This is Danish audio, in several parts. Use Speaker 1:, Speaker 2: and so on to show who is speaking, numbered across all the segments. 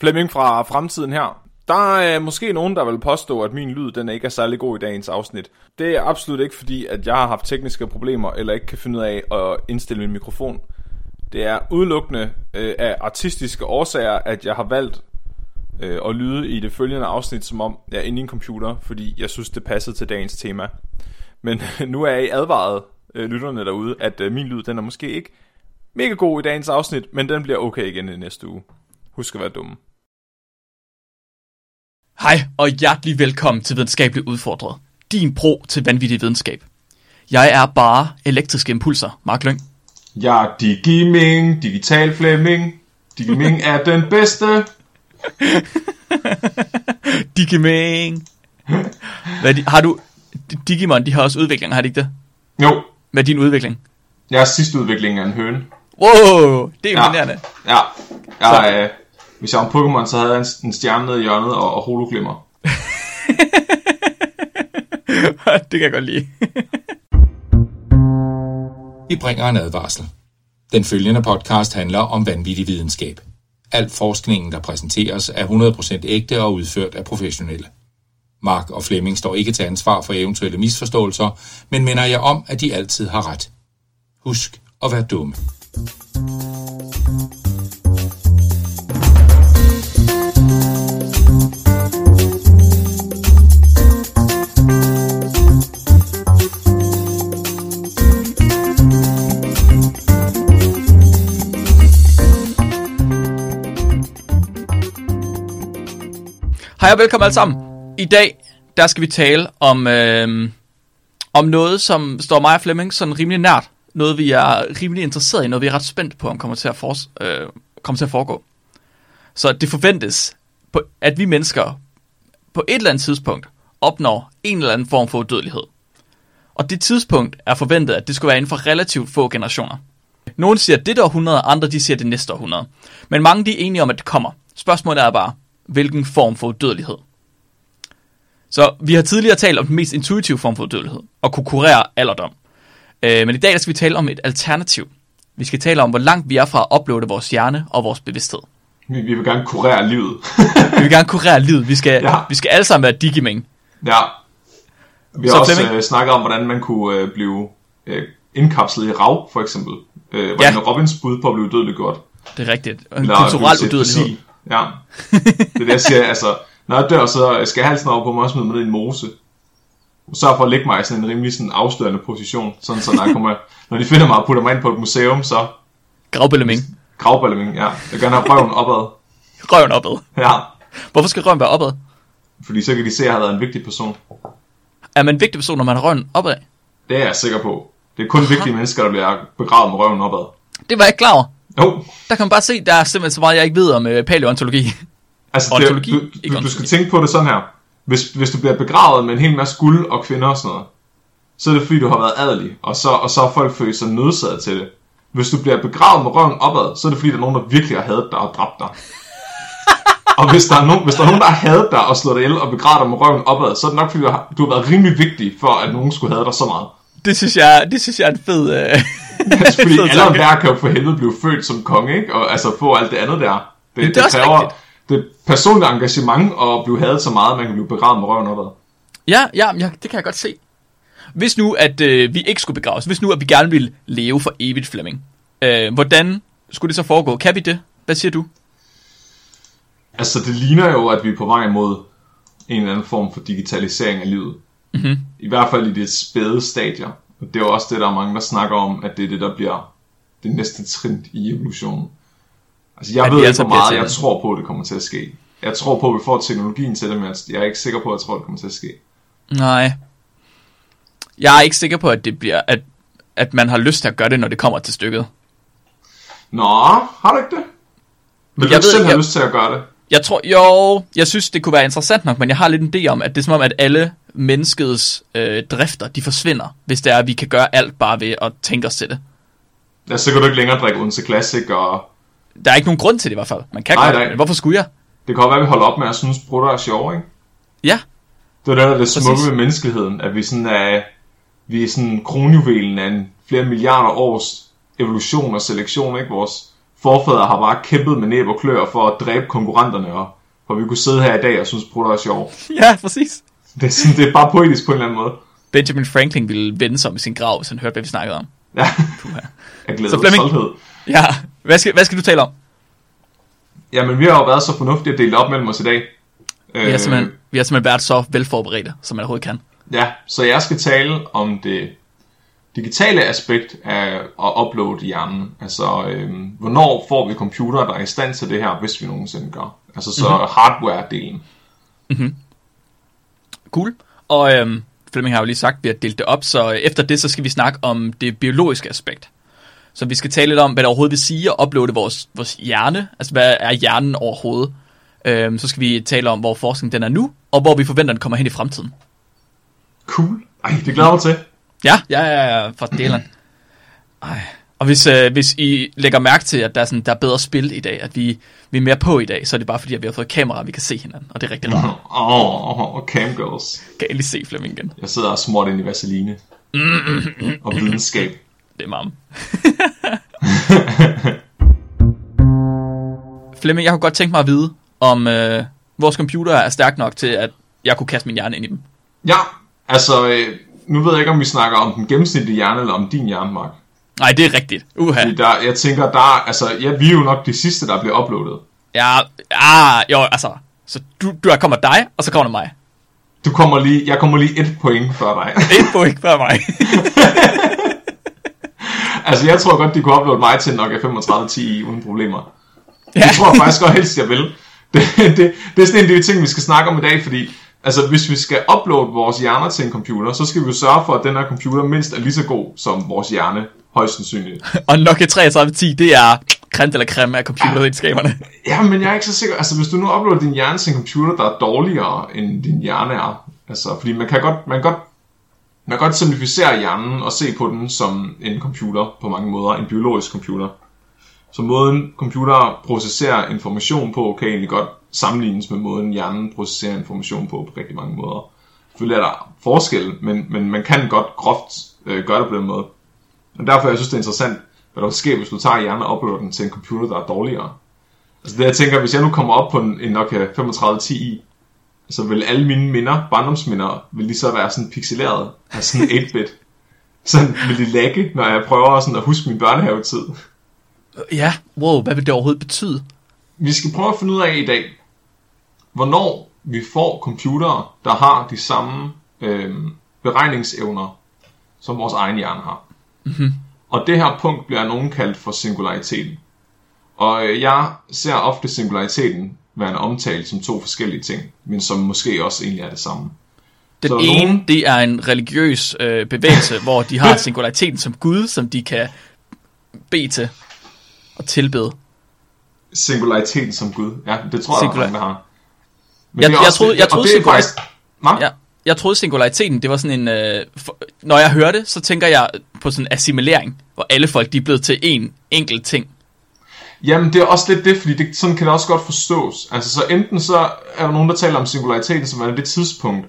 Speaker 1: Flemming fra fremtiden her. Der er måske nogen, der vil påstå, at min lyd den ikke er særlig god i dagens afsnit. Det er absolut ikke fordi, at jeg har haft tekniske problemer, eller ikke kan finde ud af at indstille min mikrofon. Det er udelukkende øh, af artistiske årsager, at jeg har valgt øh, at lyde i det følgende afsnit, som om jeg er inde i en computer, fordi jeg synes, det passede til dagens tema. Men nu er I advaret, øh, lytterne derude, at øh, min lyd den er måske ikke mega god i dagens afsnit, men den bliver okay igen i næste uge. Husk at være dumme.
Speaker 2: Hej og hjertelig velkommen til Videnskabeligt Udfordret. Din pro til vanvittig videnskab. Jeg er bare elektriske impulser, Mark Lyng.
Speaker 3: Jeg er Digiming, Digital Flemming. Digiming er den bedste.
Speaker 2: Digiming. Hvad de, har du... Digimon, de har også udvikling, har de ikke det?
Speaker 3: Jo,
Speaker 2: Hvad er din udvikling?
Speaker 3: jeg er sidste udvikling af en høne.
Speaker 2: Wow, det er imponerende.
Speaker 3: Ja, jeg, øh, hvis jeg var en Pokémon, så havde jeg en, en stjerne nede i hjørnet og, og hologlimmer.
Speaker 2: det kan jeg godt lide.
Speaker 4: Vi bringer en advarsel. Den følgende podcast handler om vanvittig videnskab. Al forskningen, der præsenteres, er 100% ægte og udført af professionelle. Mark og Flemming står ikke til ansvar for eventuelle misforståelser, men minder jer om, at de altid har ret. Husk at være dumme.
Speaker 2: Hej og velkommen alle sammen. I dag, der skal vi tale om, øh, om noget, som står mig og Flemming sådan rimelig nært. Noget, vi er rimelig interesseret i, noget vi er ret spændt på, om kommer til at, for, øh, kommer til at foregå. Så det forventes, på, at vi mennesker på et eller andet tidspunkt opnår en eller anden form for udødelighed. Og det tidspunkt er forventet, at det skulle være inden for relativt få generationer. Nogle siger det århundrede, andre de siger det næste århundrede. Men mange de er enige om, at det kommer. Spørgsmålet er bare, hvilken form for udødelighed. Så vi har tidligere talt om den mest intuitive form for udødelighed, og kunne kurere alderdom. Øh, men i dag skal vi tale om et alternativ. Vi skal tale om, hvor langt vi er fra at uploade vores hjerne og vores bevidsthed.
Speaker 3: Vi, vi vil gerne kurere livet.
Speaker 2: Vi vil gerne kurere livet. Vi skal,
Speaker 3: Ja.
Speaker 2: vi skal alle sammen være digiming.
Speaker 3: ja. Vi har
Speaker 2: Så
Speaker 3: også
Speaker 2: Flemming?
Speaker 3: øh, snakket om, hvordan man kunne øh, blive øh, indkapslet i rav, for eksempel. Øh, hvordan
Speaker 2: Ja.
Speaker 3: Robins bud på at blive udødeliggjort.
Speaker 2: Det er rigtigt. En
Speaker 3: Eller
Speaker 2: kulturel udødelighed.
Speaker 3: Ja. Det er det, jeg siger. Altså, når jeg dør, så skal jeg halsen over på mig og smide mig ned i en mose. Så for at lægge mig i sådan en rimelig sådan afstørende position. Sådan, så når, jeg kommer, når de finder mig og putter mig ind på et museum, så
Speaker 2: Gravbølleming.
Speaker 3: gravballeming, ja. Jeg gerne have røven opad.
Speaker 2: Røven opad.
Speaker 3: Ja.
Speaker 2: Hvorfor skal røven være opad?
Speaker 3: Fordi så kan de se, at jeg har været en vigtig person.
Speaker 2: Er man en vigtig person, når man har røven opad?
Speaker 3: Det er jeg sikker på. Det er kun vigtige mennesker, der bliver begravet med røven opad.
Speaker 2: Det var jeg ikke klar over.
Speaker 3: Jo,
Speaker 2: Der kan man bare se, der er simpelthen så meget, jeg ikke ved om øh, paleontologi.
Speaker 3: altså
Speaker 2: Ontologi,
Speaker 3: det, du, du, du skal tænke på det sådan her. Hvis, hvis du bliver begravet med en hel masse guld og kvinder og sådan noget, så er det fordi, du har været adelig, og så, og så har folk følt sig nødsaget til det. Hvis du bliver begravet med røven opad, så er det fordi, der er nogen, der virkelig har hadet dig og dræbt dig. og hvis der, er nogen, hvis der er nogen, der har hadet dig og slået dig ihjel og begravet dig med røven opad, så er det nok fordi, du har, du har været rimelig vigtig for, at nogen skulle have dig så meget.
Speaker 2: Det synes jeg, det synes jeg er en fed... Øh,
Speaker 3: Altså, fordi
Speaker 2: fed
Speaker 3: alle
Speaker 2: tanke.
Speaker 3: der kan jo for helvede blive født som konge, ikke? Og altså få alt det andet der. Det,
Speaker 2: det er også
Speaker 3: kræver
Speaker 2: rigtigt.
Speaker 3: det er personligt engagement at blive hadet så meget, at man kan blive begravet med røven opad.
Speaker 2: Ja, ja, ja, det kan jeg godt se. Hvis nu, at øh, vi ikke skulle begraves, hvis nu, at vi gerne ville leve for evigt, Flemming, øh, hvordan skulle det så foregå? Kan vi det? Hvad siger du?
Speaker 3: Altså, det ligner jo, at vi er på vej mod en eller anden form for digitalisering af livet.
Speaker 2: Mhm.
Speaker 3: I hvert fald i det spæde stadier. Og det er jo også det, der er mange, der snakker om, at det er det, der bliver det næste trin i evolutionen. Altså, jeg
Speaker 2: At
Speaker 3: ved ikke,
Speaker 2: altså
Speaker 3: hvor meget jeg tror på, at det kommer til at ske. Jeg tror på, at vi får teknologien til det, men jeg er ikke sikker på, at jeg tror, at det kommer til at ske.
Speaker 2: Nej. Jeg er ikke sikker på, at det bliver, at, at man har lyst til at gøre det, når det kommer til stykket.
Speaker 3: Nå, har du ikke det? Vil du
Speaker 2: Jeg
Speaker 3: ikke
Speaker 2: ved
Speaker 3: selv
Speaker 2: ikke,
Speaker 3: have
Speaker 2: jeg-
Speaker 3: lyst til at gøre det?
Speaker 2: Jeg tror, jo, jeg synes, det kunne være interessant nok, men jeg har lidt en idé om, at det er som om, at alle menneskets øh, drifter, de forsvinder, hvis det er, at vi kan gøre alt bare ved at tænke os til det.
Speaker 3: Ja, så kan du ikke længere drikke Odense Classic, og
Speaker 2: Der er ikke nogen grund til det i hvert fald. Man kan
Speaker 3: Nej,
Speaker 2: godt,
Speaker 3: nej.
Speaker 2: men hvorfor skulle jeg?
Speaker 3: det kan godt være, at vi holder op med at synes, brutter er sjov, ikke?
Speaker 2: Ja,
Speaker 3: Det er det, der er det smukke
Speaker 2: Præcis.
Speaker 3: ved menneskeheden, at vi sådan er, vi er sådan kronjuvelen af en flere milliarder års evolution og selektion, ikke? Vores forfædre har bare kæmpet med næb og klør for at dræbe konkurrenterne, og hvor vi kunne sidde her i dag og synes, prutter er sjov.
Speaker 2: Ja, præcis.
Speaker 3: Det er, sådan, det er bare poetisk på en eller anden måde.
Speaker 2: Benjamin Franklin ville vende sig om i sin grav, hvis han hørte, hvad vi snakkede om.
Speaker 3: Ja, jeg glæder
Speaker 2: Så Flemming-
Speaker 3: stolthed.
Speaker 2: Ja, hvad skal, hvad skal du tale om?
Speaker 3: Jamen, vi har jo været så fornuftige at dele op mellem os i dag.
Speaker 2: Vi har simpelthen, vi har simpelthen været så velforberedte, som man overhovedet kan.
Speaker 3: Ja, så jeg skal tale om det digitale aspekt af at uploade hjernen. Altså, øhm, hvornår får vi computere, der er i stand til det her, hvis vi nogensinde gør. Altså, så mm-hmm. hardware-delen.
Speaker 2: Cool. Og øhm, Flemming har jo lige sagt, at vi har delt det op, så efter det, så skal vi snakke om det biologiske aspekt. Så vi skal tale lidt om, hvad det overhovedet vil sige at uploade vores, vores hjerne. Altså, hvad er hjernen overhovedet? Øhm, så skal vi tale om, hvor forskningen den er nu, og hvor vi forventer, den kommer hen i fremtiden.
Speaker 3: Cool. Ej, det glæder jeg mig til.
Speaker 2: Ja, ja, ja, ja for delen. Ej. Og hvis, øh, hvis I lægger mærke til, at der er, sådan, der er bedre spil i dag, at vi, vi er mere på i dag, så er det bare fordi, at vi har fået kamera, og vi kan se hinanden. Og det er rigtig rart.
Speaker 3: Åh, oh, oh, camgirls.
Speaker 2: Kan jeg lige se Flemming igen?
Speaker 3: Jeg sidder og smurt ind i vaseline. og videnskab.
Speaker 2: Det er mam. Flemming, jeg kunne godt tænke mig at vide, om øh, vores computer er stærk nok til, at jeg kunne kaste min hjerne ind i dem.
Speaker 3: Ja, altså, øh, nu ved jeg ikke, om vi snakker om den gennemsnitlige hjerne, eller om din hjerne, Mark.
Speaker 2: Nej, det er rigtigt. Uha.
Speaker 3: Fordi der, jeg tænker, der er, altså, ja, vi er jo nok de sidste, der bliver uploadet.
Speaker 2: Ja, ja, jo, altså. Så du, du kommer dig, og så kommer der mig.
Speaker 3: Du kommer lige, jeg kommer lige et point før dig.
Speaker 2: Er ikke før mig.
Speaker 3: altså, jeg tror godt, de kunne uploade mig til nok 3510 uden problemer.
Speaker 2: ja.
Speaker 3: Det tror jeg faktisk godt helst, jeg vil. Det, det, det er sådan en af de ting, vi skal snakke om i dag, fordi altså, hvis vi skal uploade vores hjerner til en computer, så skal vi jo sørge for, at den her computer mindst er lige så god som vores hjerne, højst sandsynligt.
Speaker 2: og Nokia 3310, det er creme eller creme af computervidenskaberne.
Speaker 3: Ja, men jeg er ikke så sikker. Altså, hvis du nu uploader din hjerne til en computer, der er dårligere, end din hjerne er. Altså, fordi man kan godt, man kan godt, man kan godt simplificere hjernen og se på den som en computer på mange måder, en biologisk computer. Så måden computer processerer information på, kan egentlig godt sammenlignes med måden hjernen processerer information på på rigtig mange måder. Selvfølgelig er der forskel, men, men man kan godt groft øh, gøre det på den måde. Og derfor jeg synes det er interessant, hvad der vil ske, hvis du tager hjernen og uploader den til en computer, der er dårligere. Altså det jeg tænker, hvis jeg nu kommer op på en, en Nokia 3510i, så vil alle mine minder, barndomsminder, vil de så være sådan pixeleret, altså sådan 8-bit. Sådan vil de lagge, når jeg prøver sådan at huske min børnehavetid.
Speaker 2: ja, wow, hvad vil det overhovedet betyde?
Speaker 3: Vi skal prøve at finde ud af i dag, hvornår vi får computere, der har de samme øh, beregningsevner, som vores egen hjerne har. Mm-hmm. Og det her punkt bliver nogen kaldt for singulariteten. Og øh, jeg ser ofte singulariteten være omtalt som to forskellige ting, men som måske også egentlig er det samme.
Speaker 2: Den
Speaker 3: Så
Speaker 2: ene,
Speaker 3: nogen-
Speaker 2: det er en religiøs øh, bevægelse, hvor de har singulariteten som Gud, som de kan bede til og tilbede.
Speaker 3: Singulariteten som Gud. Ja, det tror jeg,
Speaker 2: Singular-
Speaker 3: der er mange, der har. Men
Speaker 2: Jeg-
Speaker 3: det er
Speaker 2: jeg
Speaker 3: også-
Speaker 2: troede- jeg
Speaker 3: og
Speaker 2: troede
Speaker 3: det er faktisk...
Speaker 2: Ja, jeg troede singulariteten, det var sådan en... Øh, for, når jeg hører det, så tænker jeg på sådan en assimilering, hvor alle folk de er blevet til en enkelt ting.
Speaker 3: Jamen, det er også lidt det, fordi det, sådan kan det også godt forstås. Altså, så enten så er der nogen, der taler om singulariteten, som er det tidspunkt,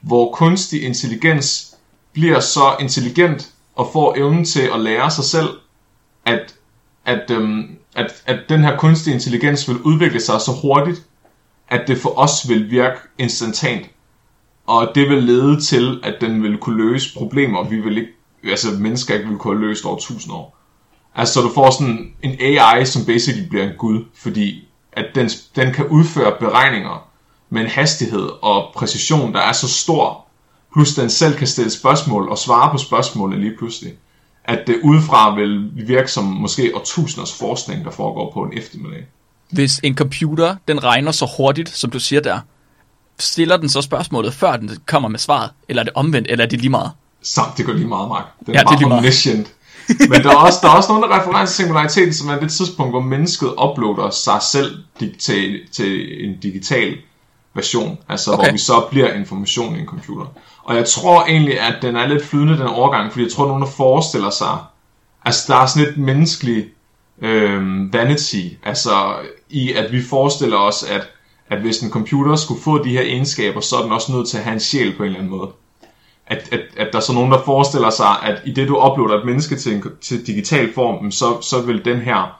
Speaker 3: hvor kunstig intelligens bliver så intelligent og får evnen til at lære sig selv, at, at, øhm, at, at den her kunstige intelligens vil udvikle sig så hurtigt, at det for os vil virke instantant. Og det vil lede til, at den vil kunne løse problemer, vi vil ikke, altså mennesker ikke vil kunne have løst over tusind år. Altså, så du får sådan en AI, som basically bliver en gud, fordi at den, den kan udføre beregninger med en hastighed og præcision, der er så stor, plus den selv kan stille spørgsmål og svare på spørgsmålene lige pludselig, at det udefra vil virke som måske årtusinders forskning, der foregår på en eftermiddag.
Speaker 2: Hvis en computer, den regner så hurtigt, som du siger der, stiller den så spørgsmålet, før den kommer med svaret? Eller er det omvendt, eller er det lige meget?
Speaker 3: Samt det går lige meget, Mark. Det er
Speaker 2: Ja, det er lige meget.
Speaker 3: omniscient. Men der er, også, der er også nogen, der refererer til singulariteten, som er det tidspunkt, hvor mennesket uploader sig selv dig- til, en digital version. Altså, okay. Hvor vi så bliver information i en computer. Og jeg tror egentlig, at den er lidt flydende, den overgang, fordi jeg tror, nogen, der forestiller sig, altså, der er sådan et menneskeligt øh, vanity, altså, i at vi forestiller os, at, at hvis en computer skulle få de her egenskaber, så er den også nødt til at have en sjæl på en eller anden måde at, at, at der er så nogen, der forestiller sig, at i det du uploader et menneske til, en, til digital form, så, så vil den her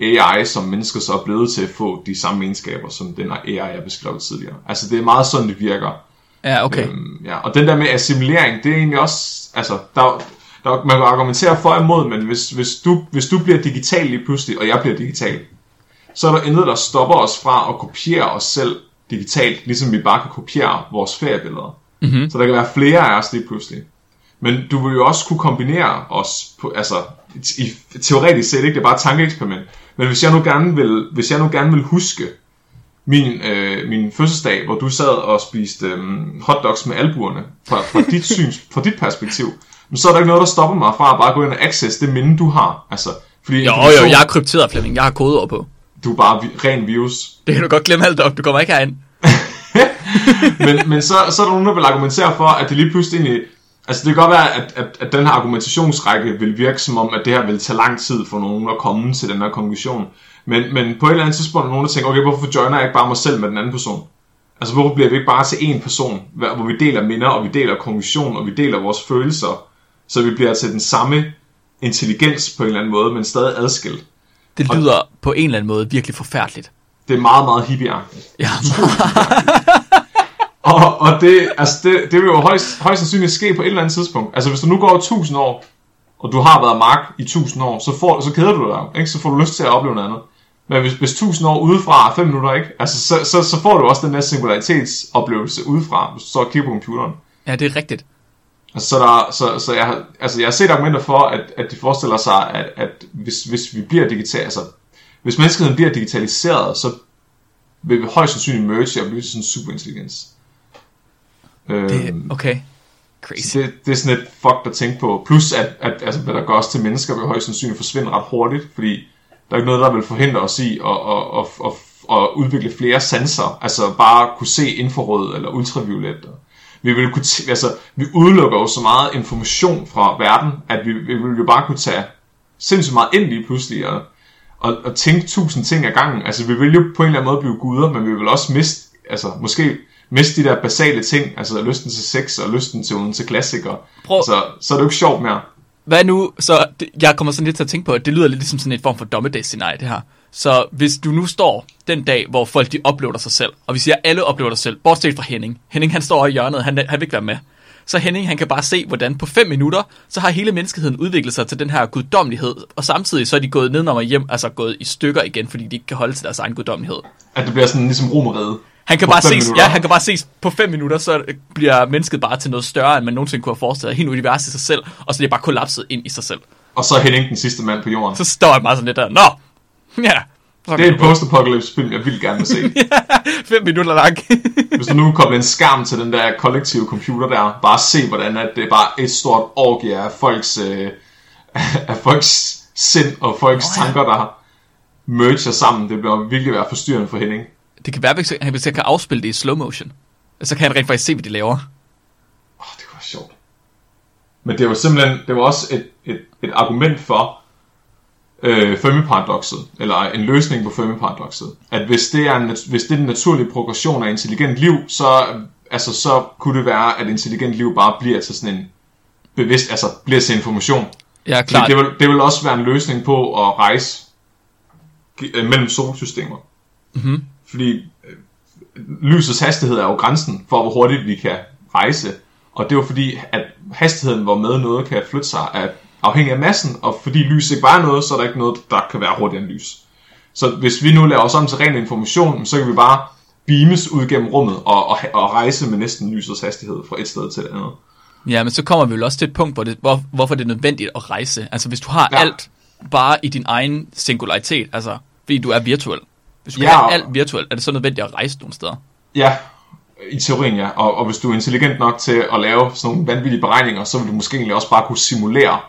Speaker 3: AI, som mennesker så er blevet til at få de samme egenskaber, som den AI, jeg beskrev tidligere. Altså det er meget sådan, det virker.
Speaker 2: Ja, okay.
Speaker 3: Øhm, ja, og den der med assimilering, det er egentlig også, altså, der, der, man kan argumentere for og imod, men hvis, hvis, du, hvis du bliver digital lige pludselig, og jeg bliver digital, så er der intet, der stopper os fra at kopiere os selv digitalt, ligesom vi bare kan kopiere vores feriebilleder. Mm-hmm. Så der kan være flere af os lige pludselig. Men du vil jo også kunne kombinere os, på, altså i, teoretisk set, ikke? det er bare et tankeeksperiment. Men hvis jeg nu gerne vil, hvis jeg nu gerne vil huske min, øh, min fødselsdag, hvor du sad og spiste øh, hotdogs med albuerne, fra, fra, dit syns, fra dit perspektiv, men så er der ikke noget, der stopper mig fra at bare gå ind og access det minde, du har. Altså, fordi
Speaker 2: Jo, jo, jeg er krypteret, Flemming. Jeg har kodeord på.
Speaker 3: Du er bare vi, ren virus.
Speaker 2: Det kan du godt glemme alt op. Du kommer ikke herind.
Speaker 3: men, men så, så er der nogen, der vil argumentere for, at det lige pludselig egentlig... Altså det kan godt være, at, at, at den her argumentationsrække vil virke som om, at det her vil tage lang tid for nogen at komme til den her konklusion. Men, men på et eller andet tidspunkt er nogen, der tænker, okay, hvorfor joiner jeg ikke bare mig selv med den anden person? Altså hvorfor bliver vi ikke bare til én person, hvor vi deler minder, og vi deler kognition, og vi deler vores følelser, så vi bliver til den samme intelligens på en eller anden måde, men stadig adskilt.
Speaker 2: Det lyder og, på en eller anden måde virkelig forfærdeligt.
Speaker 3: Det er meget, meget hippieagtigt.
Speaker 2: Ja.
Speaker 3: og, og det, altså det, det vil jo højst, højst sandsynligt ske på et eller andet tidspunkt. Altså hvis du nu går 1000 år, og du har været mark i 1000 år, så, får, så keder du dig, ikke? så får du lyst til at opleve noget andet. Men hvis, hvis 1000 år udefra er 5 minutter, ikke? Altså, så, så, så får du også den der singularitetsoplevelse udefra, hvis du så kigger på computeren.
Speaker 2: Ja, det er rigtigt.
Speaker 3: Så, der, så, så jeg, har, altså, jeg har set argumenter for, at, at de forestiller sig, at, at hvis, hvis vi bliver digital, altså, hvis menneskeheden bliver digitaliseret, så vil vi højst sandsynligt merge og blive sådan en superintelligens.
Speaker 2: Det, øhm, okay.
Speaker 3: Crazy. Det, det er sådan et fuck at tænke på. Plus, at, at altså, hvad der gør os til mennesker, vil højst sandsynligt forsvinde ret hurtigt, fordi der er ikke noget, der vil forhindre os i at, at, at, at, at udvikle flere sanser. Altså bare kunne se infrarød eller ultraviolet. Vi vil kunne altså, vi udelukker jo så meget information fra verden, at vi, vi vil jo bare kunne tage sindssygt meget ind lige pludselig og, og, og tænke tusind ting ad gangen. Altså vi vil jo på en eller anden måde blive guder, men vi vil også miste, altså måske miste de der basale ting, altså lysten til sex og lysten til, til klassikere. Prøv. Altså, så er det jo ikke sjovt mere.
Speaker 2: Hvad nu, så jeg kommer sådan lidt til at tænke på, at det lyder lidt ligesom sådan et form for dommedagsscenarie, det her. Så hvis du nu står den dag, hvor folk de uploader sig selv, og vi siger, at alle uploader sig selv, bortset fra Henning. Henning han står i hjørnet, han, han vil ikke være med. Så Henning han kan bare se, hvordan på 5 minutter, så har hele menneskeheden udviklet sig til den her guddommelighed, og samtidig så er de gået ned og hjem, altså gået i stykker igen, fordi de ikke kan holde til deres egen guddommelighed.
Speaker 3: At det bliver sådan ligesom romeriet.
Speaker 2: Han kan, bare ses, ja, han kan bare ses på 5 minutter, så bliver mennesket bare til noget større, end man nogensinde kunne have forestillet. Helt universet i sig selv, og så er det bare kollapset ind i sig selv.
Speaker 3: Og så er Henning den sidste mand på jorden.
Speaker 2: Så står jeg bare sådan lidt der, nå, ja.
Speaker 3: Det er en post-apocalypse film, jeg vil gerne vil se.
Speaker 2: ja, fem minutter lang.
Speaker 3: Hvis du nu kobler en skærm til den der kollektive computer der, bare se hvordan at det er bare et stort orgie af folks, øh, af folks sind og folks oh, ja. tanker, der merger sammen. Det bliver virkelig være forstyrrende for Henning.
Speaker 2: Det kan være, hvis han, kan afspille det i slow motion. Så kan han rent faktisk se, hvad de laver.
Speaker 3: Åh, oh, det var sjovt. Men det var simpelthen, det var også et, et, et argument for øh, Fermi-paradoxet, eller en løsning på Fermi-paradoxet. At hvis det, er en, hvis det er den naturlige progression af intelligent liv, så, altså, så kunne det være, at intelligent liv bare bliver til sådan en bevidst, altså bliver til information.
Speaker 2: Ja, klart.
Speaker 3: Det, det, vil, det vil også være en løsning på at rejse øh, mellem solsystemer.
Speaker 2: Mm-hmm.
Speaker 3: Fordi øh, lysets hastighed er jo grænsen for, hvor hurtigt vi kan rejse. Og det er jo fordi, at hastigheden, hvor med noget kan flytte sig, er afhængig af massen, og fordi lys ikke bare er noget, så er der ikke noget, der kan være hurtigere end lys. Så hvis vi nu laver os om til ren information, så kan vi bare beames ud gennem rummet og, og, og rejse med næsten lysets hastighed fra et sted til et andet.
Speaker 2: Ja, men så kommer vi jo også til et punkt, hvor det, hvor, hvorfor det er nødvendigt at rejse. Altså hvis du har ja. alt bare i din egen singularitet, altså fordi du er virtuel. Hvis du ja, kan alt virtuelt, er det så nødvendigt at rejse nogle steder?
Speaker 3: Ja, i teorien ja. Og, og hvis du er intelligent nok til at lave sådan nogle vanvittige beregninger, så vil du måske egentlig også bare kunne simulere,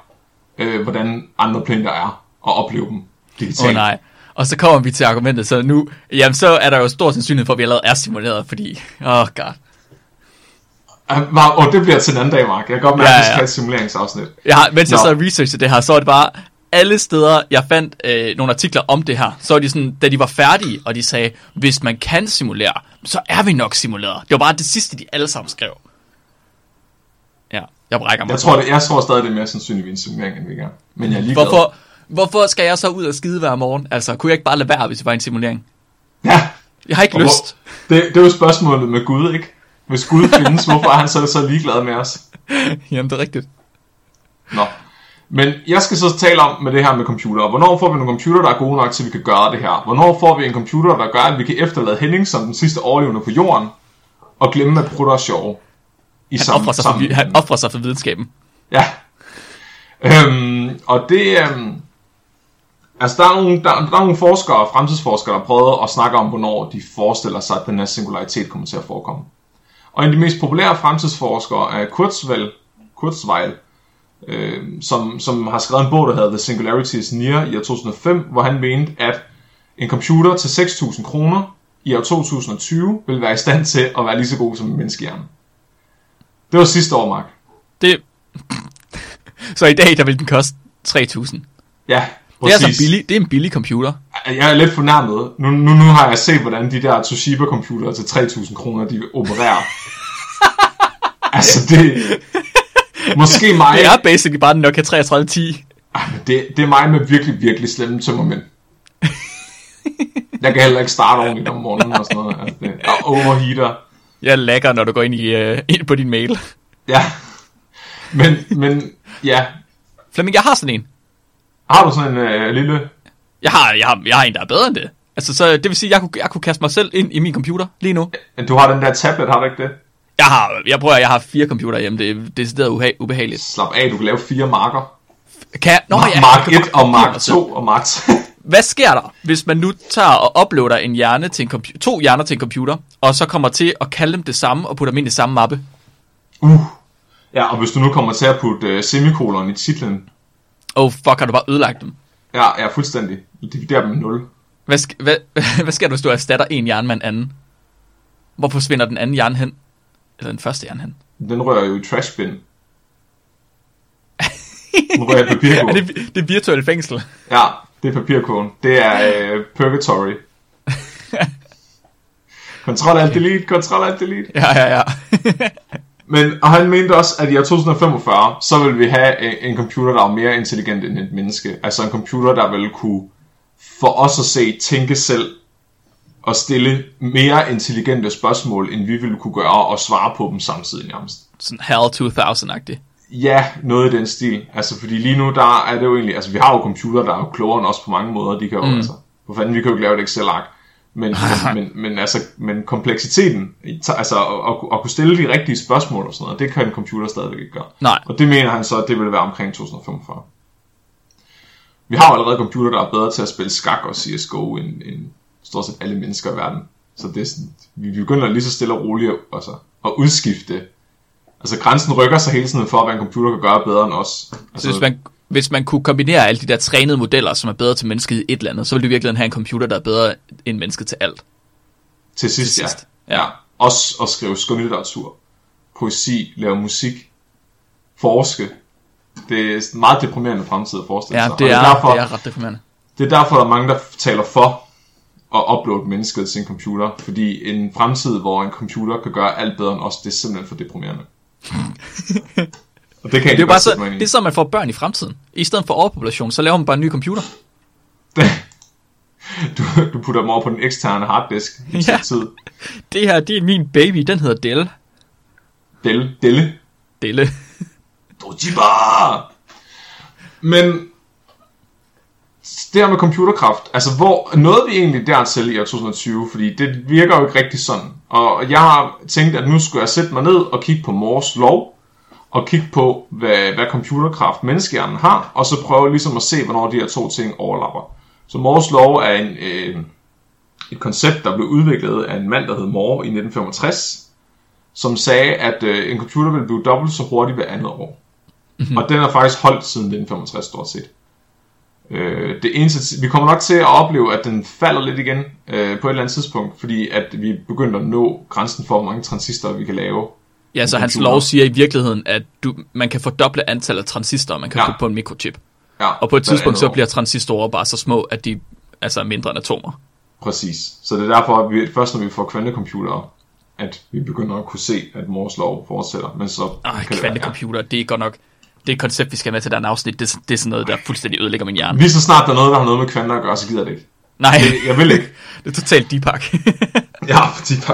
Speaker 3: øh, hvordan andre planeter er, og opleve dem digitalt.
Speaker 2: Åh oh, nej. Og så kommer vi til argumentet, så nu, jamen så er der jo stor sandsynlighed for, at vi allerede er simuleret, fordi, åh oh god.
Speaker 3: Og det bliver til en anden dag, Mark. Jeg kan godt mærke, ja, ja. at vi skal have et simuleringsafsnit.
Speaker 2: Ja, mens Nå. jeg så researchede det her, så er det bare, alle steder, jeg fandt øh, nogle artikler om det her, så var de sådan, da de var færdige, og de sagde, hvis man kan simulere, så er vi nok simuleret. Det var bare det sidste, de alle sammen skrev. Ja, jeg brækker mig.
Speaker 3: Jeg tror, det, jeg tror stadig, det er mere sandsynligt, vi en simulering, end gør. Men jeg er
Speaker 2: Hvorfor, Hvorfor skal jeg så ud og skide hver morgen? Altså, kunne jeg ikke bare lade være, hvis det var en simulering?
Speaker 3: Ja,
Speaker 2: Jeg har ikke
Speaker 3: og
Speaker 2: lyst.
Speaker 3: Hvor, det, det er jo spørgsmålet med Gud, ikke? Hvis Gud findes, hvorfor er han så så ligeglad med os?
Speaker 2: Jamen, det er rigtigt.
Speaker 3: Nå. Men jeg skal så tale om med det her med computer. Hvornår får vi nogle computer, der er gode nok til, at vi kan gøre det her? Hvornår får vi en computer, der gør, at vi kan efterlade Henning som den sidste overlevende på jorden, og glemme, at prutter er sjove? I
Speaker 2: Han offrer sig, for, han offrer sig for videnskaben.
Speaker 3: Ja. Øhm, og det... Øhm, altså, der er, nogle, der, der er nogle forskere, fremtidsforskere, der prøvet at snakke om, hvornår de forestiller sig, at den her singularitet kommer til at forekomme. Og en af de mest populære fremtidsforskere er Kurzweil, Kurzweil øh, som, som har skrevet en bog, der hedder The Singularity is Near i år 2005, hvor han mente, at en computer til 6.000 kroner i år 2020 vil være i stand til at være lige så god som en menneskehjerne. Det var sidste år, Mark.
Speaker 2: Det... så i dag, der vil den koste 3.000.
Speaker 3: Ja,
Speaker 2: Det er altså billig, det er en billig computer.
Speaker 3: Jeg er lidt fornærmet. Nu, nu, nu har jeg set, hvordan de der Toshiba-computere til 3.000 kroner, de opererer. altså, det... Måske mig...
Speaker 2: Det er basically bare den Nokia 3310.
Speaker 3: Ah, men Det, det er mig med virkelig, virkelig slemme tømmermænd. Jeg kan heller ikke starte ordentligt om morgenen og sådan noget. Altså, det, og overheater.
Speaker 2: Jeg lagger, når du går ind, i, uh, ind på din mail.
Speaker 3: Ja. Men, men ja.
Speaker 2: Flemming, jeg har sådan en.
Speaker 3: Har du sådan en øh, lille...
Speaker 2: Jeg har, jeg, har, jeg har en, der er bedre end det. Altså, så det vil sige, at jeg kunne, jeg kunne kaste mig selv ind i min computer lige nu.
Speaker 3: Du har den der tablet, har du ikke det?
Speaker 2: Jeg har, jeg prøver, jeg har fire computer hjemme. Det er decideret ubehageligt.
Speaker 3: Slap af, du kan lave fire marker.
Speaker 2: Kan jeg? Nå,
Speaker 3: Mark,
Speaker 2: ja,
Speaker 3: Mark
Speaker 2: jeg
Speaker 3: 1
Speaker 2: kan
Speaker 3: og Mark
Speaker 2: kopiere mig selv.
Speaker 3: 2 og Mark 3.
Speaker 2: Hvad sker der, hvis man nu tager og uploader en hjerne til en computer, to hjerner til en computer, og så kommer til at kalde dem det samme og putter dem ind i samme mappe?
Speaker 3: Uh. Ja, og hvis du nu kommer til at putte uh, semikolon i titlen,
Speaker 2: Oh fuck, har du bare ødelagt dem?
Speaker 3: ja, ja, fuldstændig. Divider dem med 0.
Speaker 2: Hvad, sk- hvad, hvad sker der, hvis du erstatter en hjerne med en anden? Hvor forsvinder den anden hjerne hen? Eller den første hjerne hen?
Speaker 3: Den rører jo i trashbin. Den rører i
Speaker 2: Er
Speaker 3: papirkurven.
Speaker 2: det, det er virtuelle fængsel.
Speaker 3: Ja, det er papirkurven. Det er uh, purgatory. Control alt delete, control alt delete.
Speaker 2: Ja, ja, ja.
Speaker 3: Men, og han mente også, at i år 2045, så vil vi have en, en computer, der er mere intelligent end et menneske. Altså en computer, der vil kunne for os at se tænke selv og stille mere intelligente spørgsmål, end vi ville kunne gøre, og svare på dem samtidig nærmest.
Speaker 2: Sådan HAL 2000-agtigt.
Speaker 3: Ja, noget i den stil. Altså, fordi lige nu, der er det jo egentlig... Altså, vi har jo computer, der er jo klogere end os på mange måder. De kan jo, mm. altså... For fanden, vi kan jo ikke lave et Excel-ark. Men, men, men, men, altså, men kompleksiteten, altså at, at, kunne stille de rigtige spørgsmål og sådan noget, det kan en computer stadigvæk ikke gøre.
Speaker 2: Nej.
Speaker 3: Og det mener han så, at det vil være omkring 2045. Vi har jo allerede computer, der er bedre til at spille skak og CSGO end, end stort set alle mennesker i verden. Så det er sådan, vi begynder lige så stille og roligt altså, at udskifte. Altså grænsen rykker sig hele tiden for, hvad en computer kan gøre bedre end os.
Speaker 2: Så
Speaker 3: Altså,
Speaker 2: hvis man, hvis man kunne kombinere alle de der trænede modeller, som er bedre til mennesket i et eller andet, så ville du virkelig have en computer, der er bedre end mennesket til alt.
Speaker 3: til sidst,
Speaker 2: til
Speaker 3: ja.
Speaker 2: sidst,
Speaker 3: ja.
Speaker 2: ja.
Speaker 3: ja. Også at skrive skønlitteratur, poesi, lave musik, forske. Det er en meget deprimerende fremtid at forestille
Speaker 2: Ja,
Speaker 3: sig.
Speaker 2: det
Speaker 3: Og
Speaker 2: er,
Speaker 3: derfor,
Speaker 2: det er ret deprimerende.
Speaker 3: Det er derfor, der er mange, der taler for at uploade mennesket til sin computer, fordi en fremtid, hvor en computer kan gøre alt bedre end os, det er simpelthen for deprimerende. Og det kan
Speaker 2: Det er bare så, det er så, man får børn i fremtiden. I stedet for overpopulation, så laver man bare en ny computer.
Speaker 3: du, du putter dem over på den eksterne harddisk i
Speaker 2: Ja.
Speaker 3: tid.
Speaker 2: Det her, det er min baby, den hedder Dell.
Speaker 3: Delle, Delle.
Speaker 2: Delle.
Speaker 3: Dojiba! Men det her med computerkraft, altså hvor nåede vi egentlig dertil i år 2020, fordi det virker jo ikke rigtig sådan. Og jeg har tænkt, at nu skulle jeg sætte mig ned og kigge på Mors lov, og kigge på, hvad, hvad computerkraft menneskehjernen har, og så prøve ligesom at se, hvornår de her to ting overlapper. Så Mors lov er en, øh, et koncept, der blev udviklet af en mand, der hed Moore i 1965, som sagde, at øh, en computer ville blive dobbelt så hurtig hver andet år. Mm-hmm. Og den er faktisk holdt siden 1965 stort set. Øh, det eneste, vi kommer nok til at opleve, at den falder lidt igen øh, på et eller andet tidspunkt, fordi at vi begynder at nå grænsen for, hvor mange transistorer vi kan lave.
Speaker 2: Ja, så hans lov siger i virkeligheden, at du, man kan fordoble antallet af transistorer, man kan
Speaker 3: Ja.
Speaker 2: putte på en mikrochip.
Speaker 3: Ja,
Speaker 2: Og på et tidspunkt så bliver transistorer bare så små, at de altså er mindre end atomer.
Speaker 3: Præcis. Så det er derfor, at vi, først når vi får kvantecomputere, at vi begynder at kunne se, at Mors lov fortsætter. Men så
Speaker 2: Ej,
Speaker 3: kan det være-
Speaker 2: kvantecomputer, det er godt nok... det et koncept, vi skal have med til den afsnit. Det, det er sådan noget, der fuldstændig ødelægger min hjerne.
Speaker 3: Lige så snart der er noget, der har noget med kvanter at gøre, så gider det ikke.
Speaker 2: Nej,
Speaker 3: Det, jeg vil ikke.
Speaker 2: det er totalt Deepak.
Speaker 3: Ja,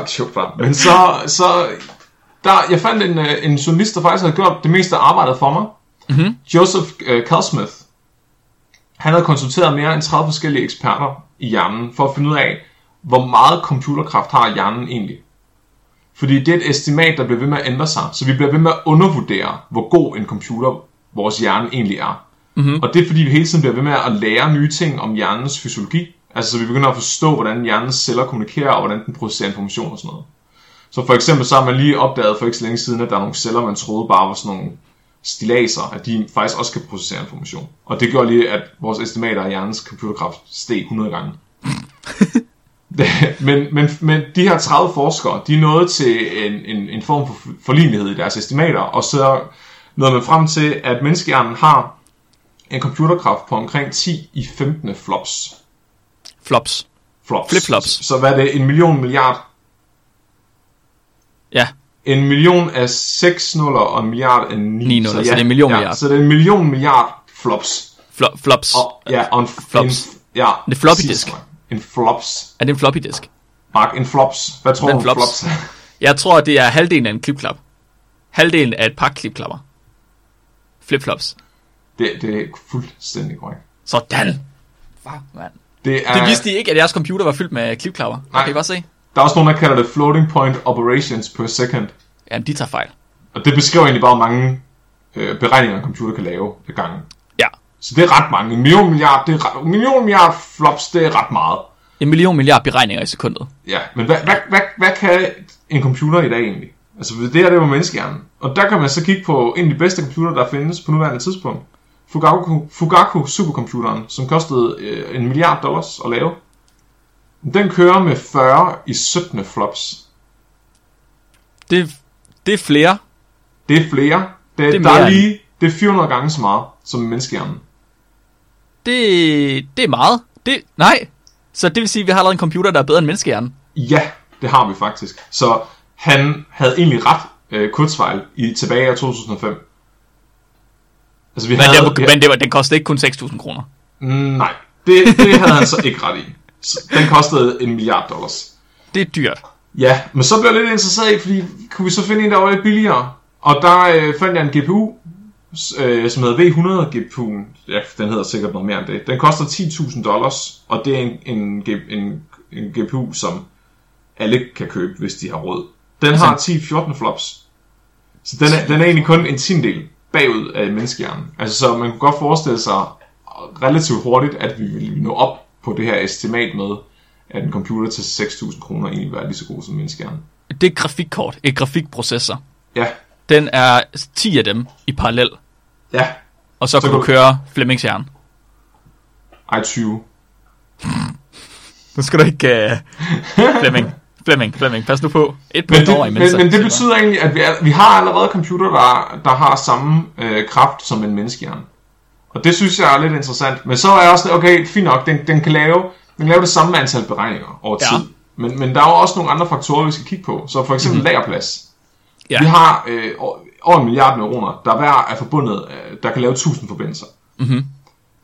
Speaker 3: sjovt bare. Men så, så der, jeg fandt en, øh, en journalist, der faktisk havde gjort det meste af arbejdet for mig. Mm-hmm. Joseph uh, Calsmith. Han havde konsulteret mere end 30 forskellige eksperter i hjernen, for at finde ud af, hvor meget computerkraft har hjernen egentlig. Fordi det er et estimat, der bliver ved med at ændre sig, så vi bliver ved med at undervurdere, hvor god en computer vores hjerne egentlig er. Mm-hmm. Og det er fordi, vi hele tiden bliver ved med at lære nye ting om hjernens fysiologi. Altså, så vi begynder at forstå, hvordan hjernens celler kommunikerer, og hvordan den processerer information og sådan noget. Så for eksempel så har man lige opdaget for ikke så længe siden, at der er nogle celler, man troede bare var sådan nogle stilaser, at de faktisk også kan processere information. Og det gjorde lige, at vores estimater af hjernens computerkraft steg 100 gange. men, men, men de her 30 forskere, de er nået til en, en, en form for forlignelighed i deres estimater, og så nåede man frem til, at menneskehjernen har en computerkraft på omkring 10 i 15 flops.
Speaker 2: Flops.
Speaker 3: flops.
Speaker 2: Flip-flops.
Speaker 3: Så hvad er det? En million milliard?
Speaker 2: Ja,
Speaker 3: En million af 6 nuller og en milliard af 9.
Speaker 2: Ni nuller, så det er en million milliard.
Speaker 3: Så det er en million milliard flops.
Speaker 2: Flo- flops.
Speaker 3: Og, ja, og en,
Speaker 2: Flops.
Speaker 3: En, ja,
Speaker 2: Det er floppy disk.
Speaker 3: Mark. En flops.
Speaker 2: Er det en floppy disk?
Speaker 3: Mark, en flops. Hvad tror
Speaker 2: er
Speaker 3: du,
Speaker 2: flops?
Speaker 3: flops?
Speaker 2: Jeg tror, det er halvdelen af en klipklap. Halvdelen af et par klipklapper. Flipflops.
Speaker 3: det, det er fuldstændig korrekt.
Speaker 2: Sådan. Fuck, mand.
Speaker 3: Det, er,
Speaker 2: Det vidste de ikke, at jeres computer var fyldt med klipklapper.
Speaker 3: Nej.
Speaker 2: Kan I bare se?
Speaker 3: Der er også nogen, der kalder det floating point operations per second.
Speaker 2: Jamen, de tager fejl.
Speaker 3: Og det beskriver egentlig bare, hvor mange øh, beregninger, en computer kan lave ad gangen. Så det er ret mange. En million milliard, det er en million milliard flops, det er ret meget.
Speaker 2: En million milliard beregninger i sekundet.
Speaker 3: Ja, men hvad, hvad, hvad, hvad kan en computer i dag egentlig? Altså det her, det var menneskehjernen. Og der kan man så kigge på en af de bedste computere, der findes på nuværende tidspunkt. Fugaku, Fugaku supercomputeren, som kostede øh, en milliard dollars at lave. Den kører med 40 i 17 flops.
Speaker 2: Det, det er flere.
Speaker 3: Det er flere. Det,
Speaker 2: er
Speaker 3: det er der er lige, det er 400 gange så meget som menneskehjernen.
Speaker 2: Det, det er meget. Det, nej. Så det vil sige, at vi har allerede en computer, der er bedre end menneskehjernen.
Speaker 3: Ja, det har vi faktisk. Så han havde egentlig ret øh, kurzfejl i tilbage i 2005. Altså vi
Speaker 2: Men,
Speaker 3: havde,
Speaker 2: det, var, men det, var, den kostede ikke kun 6.000 kroner.
Speaker 3: Mm, nej, det, det havde han så ikke ret i. Den kostede en milliard dollars.
Speaker 2: Det er dyrt.
Speaker 3: Ja, men så blev jeg lidt interesseret i, fordi kunne vi så finde en, der var lidt billigere? Og der øh, fandt jeg en GPU, øh, som hedder V100 GPU'en. Ja, den hedder sikkert noget mere end det. Den koster 10.000 dollars, og det er en, en, en, en GPU, som alle kan købe, hvis de har råd. Den har 10-14 flops. Så den er, den er egentlig kun en tiendel bagud af menneskehjernen. Altså, så man kunne godt forestille sig relativt hurtigt, at vi ville nå op på det her estimat med, at en computer til 6.000 kroner egentlig var lige så god som menneskehjernen.
Speaker 2: Det er et grafikkort. Et grafikprocessor.
Speaker 3: Ja,
Speaker 2: Den er 10 af dem i parallel.
Speaker 3: ja,
Speaker 2: Og så,
Speaker 3: Så
Speaker 2: kan du køre Flemmings hjerne.
Speaker 3: ej 20.
Speaker 2: Nu skal du ikke... Uh... Flemming. Flemming, Flemming, pas nu på. Et
Speaker 3: Men
Speaker 2: point
Speaker 3: det,
Speaker 2: over i
Speaker 3: men, men det betyder egentlig, at vi, er, vi har allerede computer, der, der har samme øh, kraft som en menneskehjerne. Og det synes jeg er lidt interessant. Men så er jeg også, okay, fint nok, den, den, kan lave, den kan lave det samme antal beregninger over
Speaker 2: Ja.
Speaker 3: tid. Men, men der er jo også nogle andre faktorer, vi skal kigge på. Så for eksempel mm. lagerplads.
Speaker 2: Ja.
Speaker 3: Vi har øh, over- en milliard neuroner, der hver er forbundet, øh, der kan lave 1000 forbindelser.
Speaker 2: Mhm.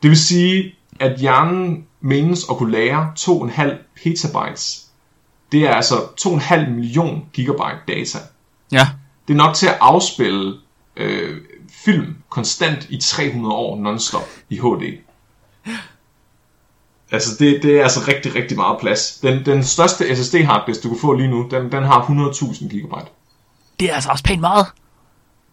Speaker 3: Det vil sige, at hjernen menes at kunne lære 2,5 petabytes. Det er altså 2,5 million gigabyte data.
Speaker 2: Ja.
Speaker 3: Det er nok til at afspille øh, film konstant i 300 år non-stop i HD. Altså, det, det er altså rigtig, rigtig meget plads. Den, den største SSD harddisk, du kan få lige nu, den, den har 100.000 gigabyte.
Speaker 2: Det er altså også pænt meget.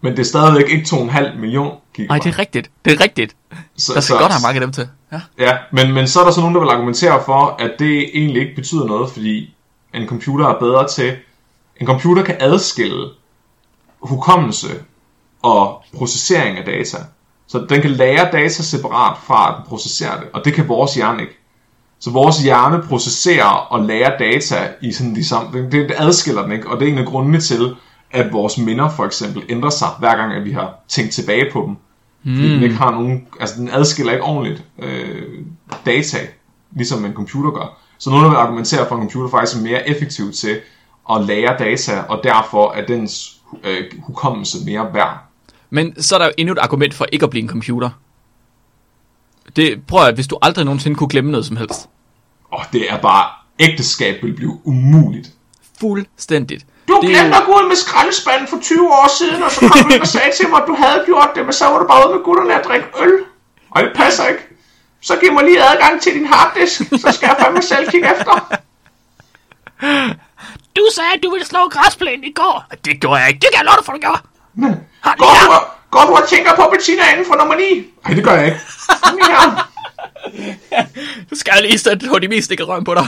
Speaker 3: Men det er stadigvæk ikke 2,5 million gigabyte.
Speaker 2: Nej, det er rigtigt. Det er rigtigt.
Speaker 3: så,
Speaker 2: Der skal godt have mange af dem til. Ja.
Speaker 3: Ja, men, men så er der så nogen, der vil argumentere for, at det egentlig ikke betyder noget, fordi en computer er bedre til... En computer kan adskille hukommelse og processering af data. Så den kan lære data separat fra, at den processerer det, og det kan vores hjerne ikke. Så vores hjerne processerer og lærer data i sådan de samme... Det, det adskiller den ikke, og det er en af grundene til, at vores minder for eksempel ændrer sig, hver gang at vi har tænkt tilbage på dem. Fordi den ikke har nogen, altså den adskiller ikke ordentligt øh, data, ligesom en computer gør. Så nogen vil argumentere for, at en computer faktisk er mere effektiv til at lære data, og derfor er dens øh, hukommelse mere værd.
Speaker 2: Men så er der jo endnu et argument for ikke at blive en computer. Det prøver jeg, hvis du aldrig nogensinde kunne glemme noget som helst.
Speaker 3: Og det er bare, ægteskab vil blive umuligt.
Speaker 2: Fuldstændigt.
Speaker 3: Du
Speaker 2: Det er
Speaker 3: glemte
Speaker 2: jo-
Speaker 3: at gå ud med skraldespanden for 20 år siden, og så kom du og sagde til mig, at du havde gjort det, men så var du bare ude med gutterne at drikke øl. Og det passer ikke. Så giv mig lige adgang til din harddisk, så skal jeg fandme selv kigge efter.
Speaker 5: Du sagde, at du ville slå græsplænen i går. Det gjorde jeg ikke. Det kan jeg love dig for, du gjorde.
Speaker 3: Går
Speaker 5: ja.
Speaker 3: du, og- går du og tænker på Bettina inden for nummer 9? Nej, det gør jeg ikke. Her.
Speaker 2: Du skal lige sætte på de mest stikker røven på dig.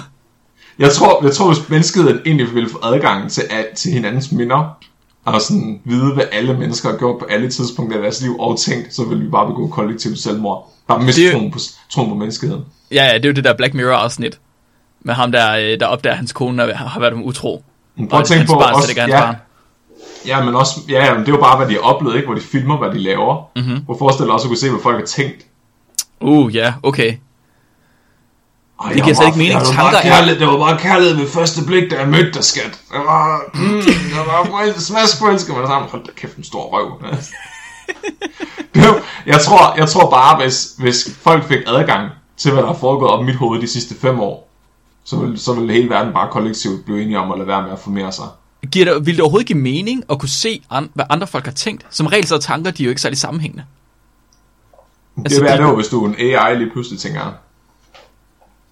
Speaker 3: Jeg tror, jeg tror, hvis mennesket egentlig ville få adgang til, al- til hinandens minder, og sådan vide, hvad alle mennesker har gjort på alle tidspunkter i deres liv og tænkt, så ville vi bare begå kollektivt selvmord. Bare miste
Speaker 2: Det-
Speaker 3: troen på, troen på menneskeheden.
Speaker 2: Ja, ja, det er jo det der Black Mirror afsnit. Med ham der, øh, der opdager, at hans kone har været utro.
Speaker 3: Men prøv at tænke på,
Speaker 2: barn
Speaker 3: også,
Speaker 2: hans
Speaker 3: ja,
Speaker 2: barn.
Speaker 3: ja, men også, ja, men det er jo bare, hvad de har oplevet, ikke? Hvor de filmer, hvad de laver.
Speaker 2: Mhm.
Speaker 3: Mm-hmm. Hvor forestiller også at kunne se, hvad folk har tænkt.
Speaker 2: Uh, ja, okay.
Speaker 3: Ej,
Speaker 2: Det giver slet ikke mening.
Speaker 3: Det var,
Speaker 2: Tanker
Speaker 3: bare
Speaker 2: er-
Speaker 3: kærlighed, det var bare kærlighed ved første blik, da jeg mødte dig, skat. Det var, mm, det var smask forelsket med dig sammen. Hold da kæft, en stor røv. Jeg, tror, jeg tror bare, hvis, hvis folk fik adgang til, hvad der har foregået op i mit hoved de sidste fem år, så ville, så ville hele verden bare kollektivt blive enige om at lade være med at formere sig.
Speaker 2: Giver det, vil det overhovedet give mening at kunne se, an, hvad andre folk har tænkt? Som regel så er tanker, de er jo ikke særlig sammenhængende.
Speaker 3: Det
Speaker 2: Altså,
Speaker 3: er
Speaker 2: det-
Speaker 3: jo, hvis du er en AI lige pludselig tænker.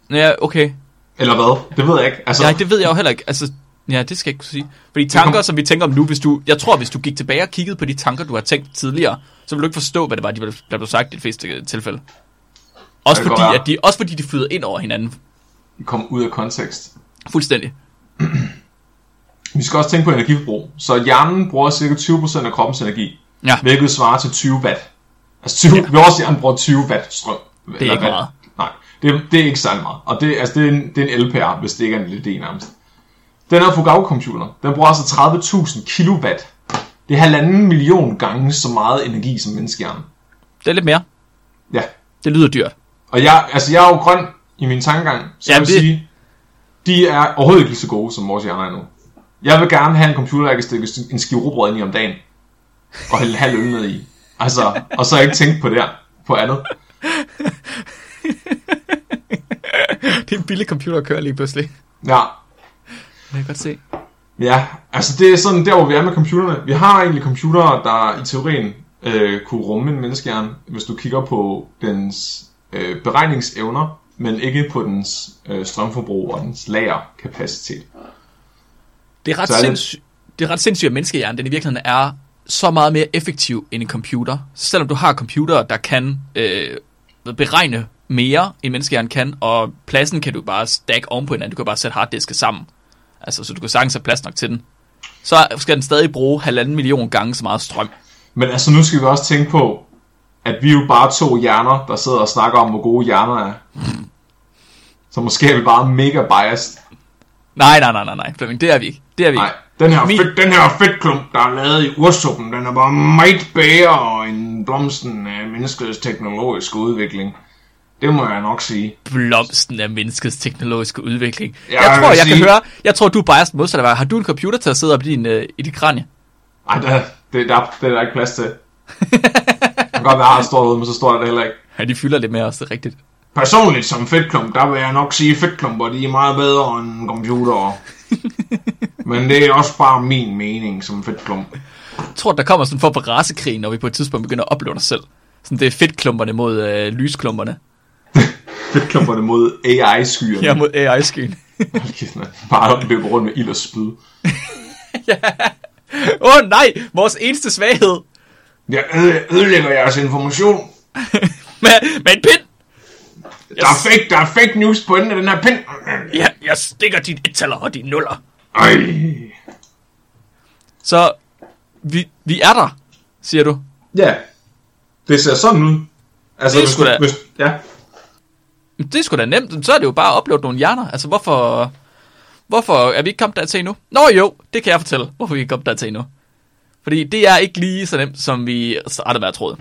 Speaker 2: Ja, okay.
Speaker 3: Eller hvad? Det ved jeg ikke. Altså,
Speaker 2: Nej, det ved jeg jo heller ikke. Altså, ja, det skal jeg ikke kunne sige. Fordi tanker,
Speaker 3: kom-
Speaker 2: som vi tænker om nu, hvis du... Jeg tror, hvis du gik tilbage og kiggede på de tanker, du har tænkt tidligere, så ville du ikke forstå, hvad det var, de der blev sagt i de fleste øh, tilfælde. Også
Speaker 3: Det
Speaker 2: fordi, at de, også fordi de flyder ind over hinanden.
Speaker 3: kom ud af kontekst.
Speaker 2: Fuldstændig.
Speaker 3: Vi skal også tænke på energiforbrug. Så hjernen bruger ca. 20% af kroppens energi,
Speaker 2: Ja.
Speaker 3: hvilket svarer til 20 watt. Altså 20, ja. vores hjerne bruger 20 watt strøm. Det
Speaker 2: ikke meget.
Speaker 3: Det, det er ikke meget. Og det, altså, det, er en, det er en LPR, hvis det ikke er en LED nærmest. Den her Fugao-computer, den bruger altså 30.000 kilowatt. Det er halvanden million gange så meget energi som menneskehjernen.
Speaker 2: Det er lidt mere.
Speaker 3: Ja.
Speaker 2: Det lyder dyrt.
Speaker 3: Og jeg, altså jeg er jo grøn i min tankegang, så
Speaker 2: Ja,
Speaker 3: jeg vil
Speaker 2: det-
Speaker 3: sige, de er overhovedet ikke lige så gode, som vores hjerner er nu. Jeg vil gerne have en computer, jeg kan stikke en skive rugbrød ind i om dagen, og hælde halv øl ned i. Altså, og så ikke tænke på det på andet.
Speaker 2: Det er en billig computer at køre lige pludselig.
Speaker 3: Ja,
Speaker 2: Det kan jeg godt se.
Speaker 3: ja, altså det er sådan der, hvor vi er med computerne. Vi har egentlig computere, der i teorien øh, kunne rumme en menneskehjerne, hvis du kigger på dens øh, beregningsevner, men ikke på dens øh, strømforbrug og dens lagerkapacitet.
Speaker 2: Det er ret,
Speaker 3: er det-
Speaker 2: sindssygt, det er ret sindssygt, at menneskehjernen den i virkeligheden er så meget mere effektiv end en computer. Så selvom du har computere, der kan øh, beregne mere, end menneskehjernen kan, og pladsen kan du bare stack oven på hinanden. Du kan bare sætte harddiske sammen. Altså, så du kan sagtens have plads nok til den. Så skal den stadig bruge halvanden million gange så meget strøm.
Speaker 3: Men altså, nu skal vi også tænke på, at vi er jo bare to hjerner, der sidder og snakker om, hvor gode hjerner er. Så måske er vi bare mega biased.
Speaker 2: Nej, nej, nej, nej, nej, Flemming, det er vi ikke. Det er vi
Speaker 3: Nej,
Speaker 2: ikke.
Speaker 3: den her,
Speaker 2: Min-
Speaker 3: fedt, den her fedtklump, der er lavet i ursuppen, den er bare meget bedre end blomsten af menneskets teknologiske udvikling. Det må jeg nok sige.
Speaker 2: Blomsten af menneskets teknologiske udvikling.
Speaker 3: Jeg
Speaker 2: Jeg, tror, jeg kan
Speaker 3: sige-
Speaker 2: høre, jeg tror, du er biased modsat af. Har du en computer til at sidde op i, din, øh, i dit kranje?
Speaker 3: Ej, der, det, der, det er der ikke plads til. Det kan godt være, at jeg stået ude, men så står der det heller ikke.
Speaker 2: Ja, de fylder lidt mere også, det er rigtigt.
Speaker 3: Personligt som fedtklump, der vil jeg nok sige, at fedtklumper de er meget bedre end computere. Men det er også bare min mening som fedtklump.
Speaker 2: Jeg tror, der kommer sådan for racekrig, når vi på et tidspunkt begynder at opleve os selv. Sådan det er fedtklumperne mod øh, lysklumperne.
Speaker 3: Fedtklumperne mod AI-skyerne.
Speaker 2: Ja, mod AI-skyen.
Speaker 3: Hold kæft, mand. Bare løber rundt med ild og spyd.
Speaker 2: Åh oh, nej, vores eneste svaghed.
Speaker 3: Jeg øde- ødelægger jeres information.
Speaker 2: Med, med en pind.
Speaker 3: Der er fake, der er fake news på enden af den her pind.
Speaker 2: Ja, jeg stikker dit ettaler og dine nuller.
Speaker 3: Ej.
Speaker 2: Så vi, vi er der, siger du.
Speaker 3: Ja. Det ser sådan ud. Altså,
Speaker 2: Det
Speaker 3: hvis du, hvis, ja.
Speaker 2: Det er sgu da nemt. Så er det jo bare at uploade nogle hjerner. Altså, hvorfor... Hvorfor er vi ikke kommet dertil endnu? Nå jo, det kan jeg fortælle. Hvorfor vi ikke kommet dertil endnu. Fordi det er ikke lige så nemt, som vi startede med at troede.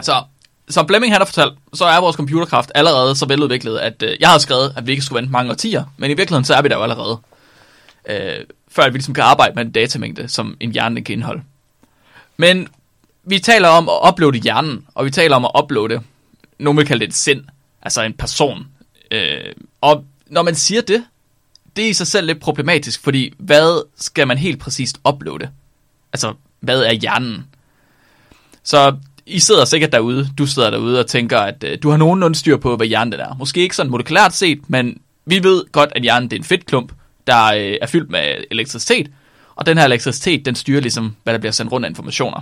Speaker 2: Så, som Blemming han har fortalt, så er vores computerkraft allerede så veludviklet, at øh, jeg har skrevet, at vi ikke skulle vente mange årtier. Men i virkeligheden, så er vi der jo allerede. Øh, før at vi ligesom kan arbejde med en datamængde, som en hjerne kan indeholde. Men vi taler om at uploade hjernen, og vi taler om at uploade, nogen vil kalde det et sind, altså en person. Øh, og når man siger det, det er i sig selv lidt problematisk, fordi hvad skal man helt præcist uploade? Altså, hvad er hjernen? Så I sidder sikkert derude, du sidder derude og tænker, at øh, du har nogenlunde styr på, hvad hjernen det er. Måske ikke sådan molekylært set, men vi ved godt, at hjernen det er en fedtklump, der øh, er fyldt med elektricitet, og den her elektricitet, den styrer ligesom, hvad der bliver sendt rundt af informationer.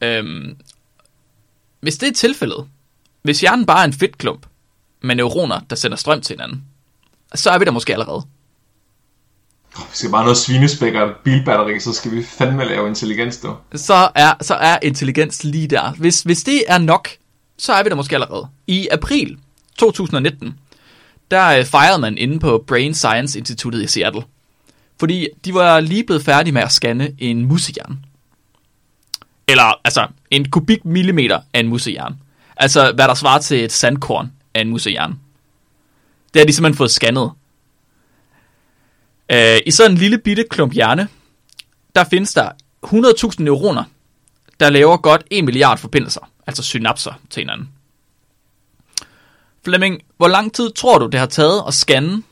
Speaker 2: Øhm, hvis det er tilfældet, hvis hjernen bare er en fedtklump med neuroner, der sender strøm til hinanden, så er vi der måske allerede.
Speaker 3: Vi skal bare noget svinespæk og et bilbatteri, så skal vi fandme lave intelligens, du.
Speaker 2: Så er, så er intelligens lige der. Hvis, hvis det er nok, så er vi der måske allerede. I april 2019, der øh, fejrede man inde på Brain Science Instituttet i Seattle. Fordi de var lige blevet færdige med at scanne en musehjerne. Eller altså en kubikmillimeter af en musehjerne. Altså hvad der svarer til et sandkorn af en musehjerne. Det har de simpelthen fået scannet. Øh, I sådan en lille bitte klump hjerne, der findes der 100.000 neuroner, der laver godt 1 milliard forbindelser, altså synapser til hinanden. Flemming, hvor lang tid tror du, det har taget at scanne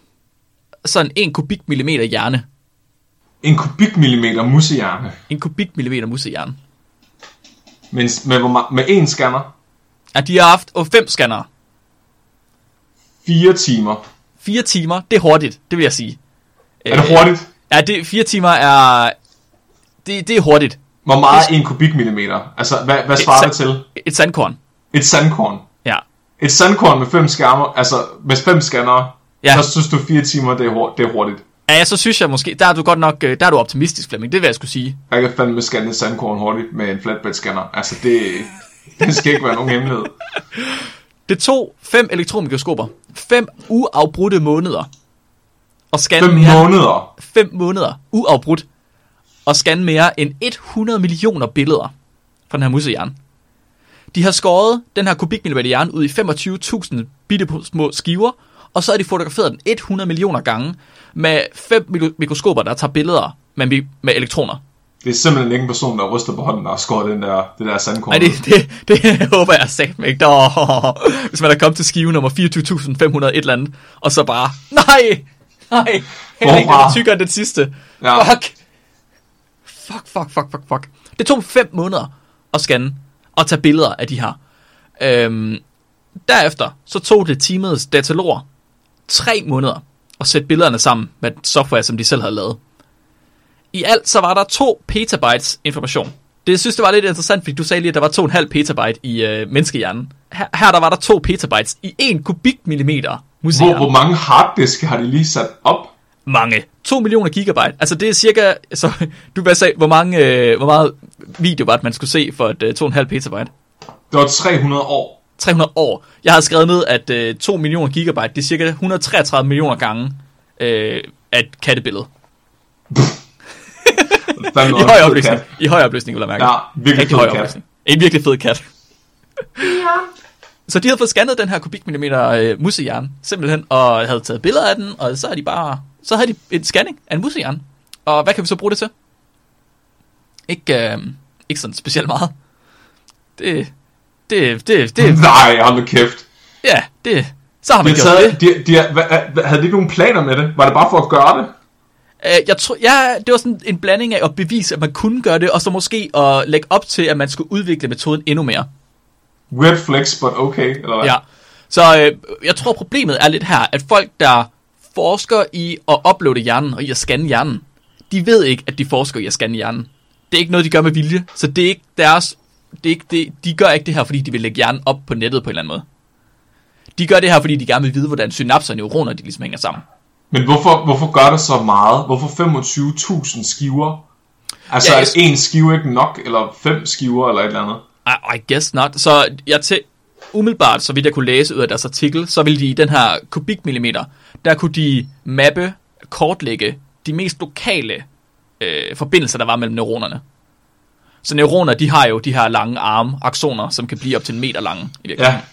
Speaker 2: sådan en kubikmillimeter hjerne?
Speaker 3: En kubikmillimeter musehjerne.
Speaker 2: En kubikmillimeter musehjerne.
Speaker 3: Men med, hvor med én scanner.
Speaker 2: Ja, de har haft oh, fem scannere.
Speaker 3: Fire timer.
Speaker 2: Fire timer, det er hurtigt, det vil jeg sige.
Speaker 3: Er det hurtigt?
Speaker 2: Ja, det, fire timer er... Det, det er hurtigt.
Speaker 3: Hvor meget er en kubikmillimeter? Altså, hvad, hvad svarer det til?
Speaker 2: Et sandkorn.
Speaker 3: Et sandkorn.
Speaker 2: Ja.
Speaker 3: Et sandkorn med fem skærmer, altså med fem scannere,
Speaker 2: Ja.
Speaker 3: ja. så synes du fire timer, det er, hurtigt, det er hurtigt.
Speaker 2: Ja, så synes jeg måske, der er du godt nok, øh, der er du optimistisk, Flemming, det vil jeg skulle sige.
Speaker 3: Jeg kan fandme scanne sandkorn hurtigt med en flatbed scanner. Altså, det, det skal ikke være nogen hemmelighed.
Speaker 2: Det tog fem elektronmikroskoper, fem uafbrudte måneder, og scanne
Speaker 3: Fem
Speaker 2: mere,
Speaker 3: måneder.
Speaker 2: fem måneder uafbrudt, og scanne mere end 100 millioner billeder fra den her musehjerne. De har skåret den her kubikmillimeter hjerne ud i 25.000 bitte små skiver, og så har de fotograferet den 100 millioner gange med fem mik- mikroskoper, der tager billeder med, med elektroner.
Speaker 3: Det er simpelthen ikke en person, der ryster på hånden og skåret den der, det der sandkorn.
Speaker 2: Nej, det, det, det håber jeg sagt mig ikke. Åh, hvis man er kommet til skive nummer 24.500 et eller andet, og så bare, nej, nej, heller ikke den er tykkere end den sidste.
Speaker 3: Ja.
Speaker 2: Fuck. Fuck, fuck, fuck, fuck, fuck. Det tog fem måneder at scanne og tage billeder af de her. Øhm, derefter så tog det teamets dataloger tre måneder at sætte billederne sammen med software, som de selv havde lavet. I alt så var der 2 petabytes information. Det jeg synes det var lidt interessant, fordi du sagde lige, at der var 2,5 petabyte i øh, menneskehjernen. Her, her der var der 2 petabytes i 1 kubikmillimeter
Speaker 3: hvor,
Speaker 2: musehjerne.
Speaker 3: hvor mange harddiske har de lige sat op?
Speaker 2: Mange. 2 millioner gigabyte. Altså det er cirka, så du vil sige, hvor, mange, øh, hvor meget video var det, man skulle se for et øh, 2,5 petabyte?
Speaker 3: Det var 300 år.
Speaker 2: 300 år. Jeg havde skrevet ned, at øh, 2 millioner gigabyte, det er cirka 133 millioner gange øh, af et kattebillede. I høj opløsning.
Speaker 3: kat.
Speaker 2: I høj opløsning, vil jeg mærke.
Speaker 3: Ja, virkelig
Speaker 2: Rigtig
Speaker 3: fed
Speaker 2: høj
Speaker 3: kat.
Speaker 2: opløsning. En virkelig fed kat. Så de havde fået scannet den her kubikmillimeter øh, musehjerne, simpelthen, og havde taget billeder af den, og så havde de bare, så havde de en scanning af en musehjerne. Og hvad kan vi så bruge det til? Ikke, øh, ikke sådan specielt meget. Det, det, det, det,
Speaker 3: Nej, hold nu kæft.
Speaker 2: ja, det, så har
Speaker 3: De
Speaker 2: man
Speaker 3: har
Speaker 2: gjort det.
Speaker 3: taget, de, de, de, hvad, havde de ikke nogen planer med det? Var det bare for at gøre det?
Speaker 2: Øh, jeg tror, ja, det var sådan en blanding af at bevise, at man kunne gøre det, og så måske at lægge op til, at man skulle udvikle metoden endnu mere.
Speaker 3: Weird flex, but okay, eller hvad?
Speaker 2: Ja. Så øh, jeg tror, problemet er lidt her, at folk, der forsker i at uploade hjernen og i at scanne hjernen, de ved ikke, at de forsker i at scanne hjernen. Det er ikke noget, de gør med vilje, så det er ikke deres... Det ikke, det, de gør ikke det her, fordi de vil lægge hjernen op på nettet på en eller anden måde. De gør det her, fordi de gerne vil vide, hvordan synapser og neuroner de ligesom hænger sammen.
Speaker 3: Men hvorfor, hvorfor gør det så meget? Hvorfor 25.000 skiver? Altså,
Speaker 2: Ja,
Speaker 3: ja,
Speaker 2: jeg-
Speaker 3: er en skive ikke nok, eller fem skiver, eller et eller andet?
Speaker 2: I, I guess not. Så jeg til, umiddelbart, så vidt jeg kunne læse ud af deres artikel, så ville de i den her kubikmillimeter, der kunne de mappe, kortlægge de mest lokale øh, forbindelser, der var mellem neuronerne. Så neuroner, de har jo de her lange arme, aksoner, som kan blive op til en meter lange i virkeligheden.
Speaker 3: Ja,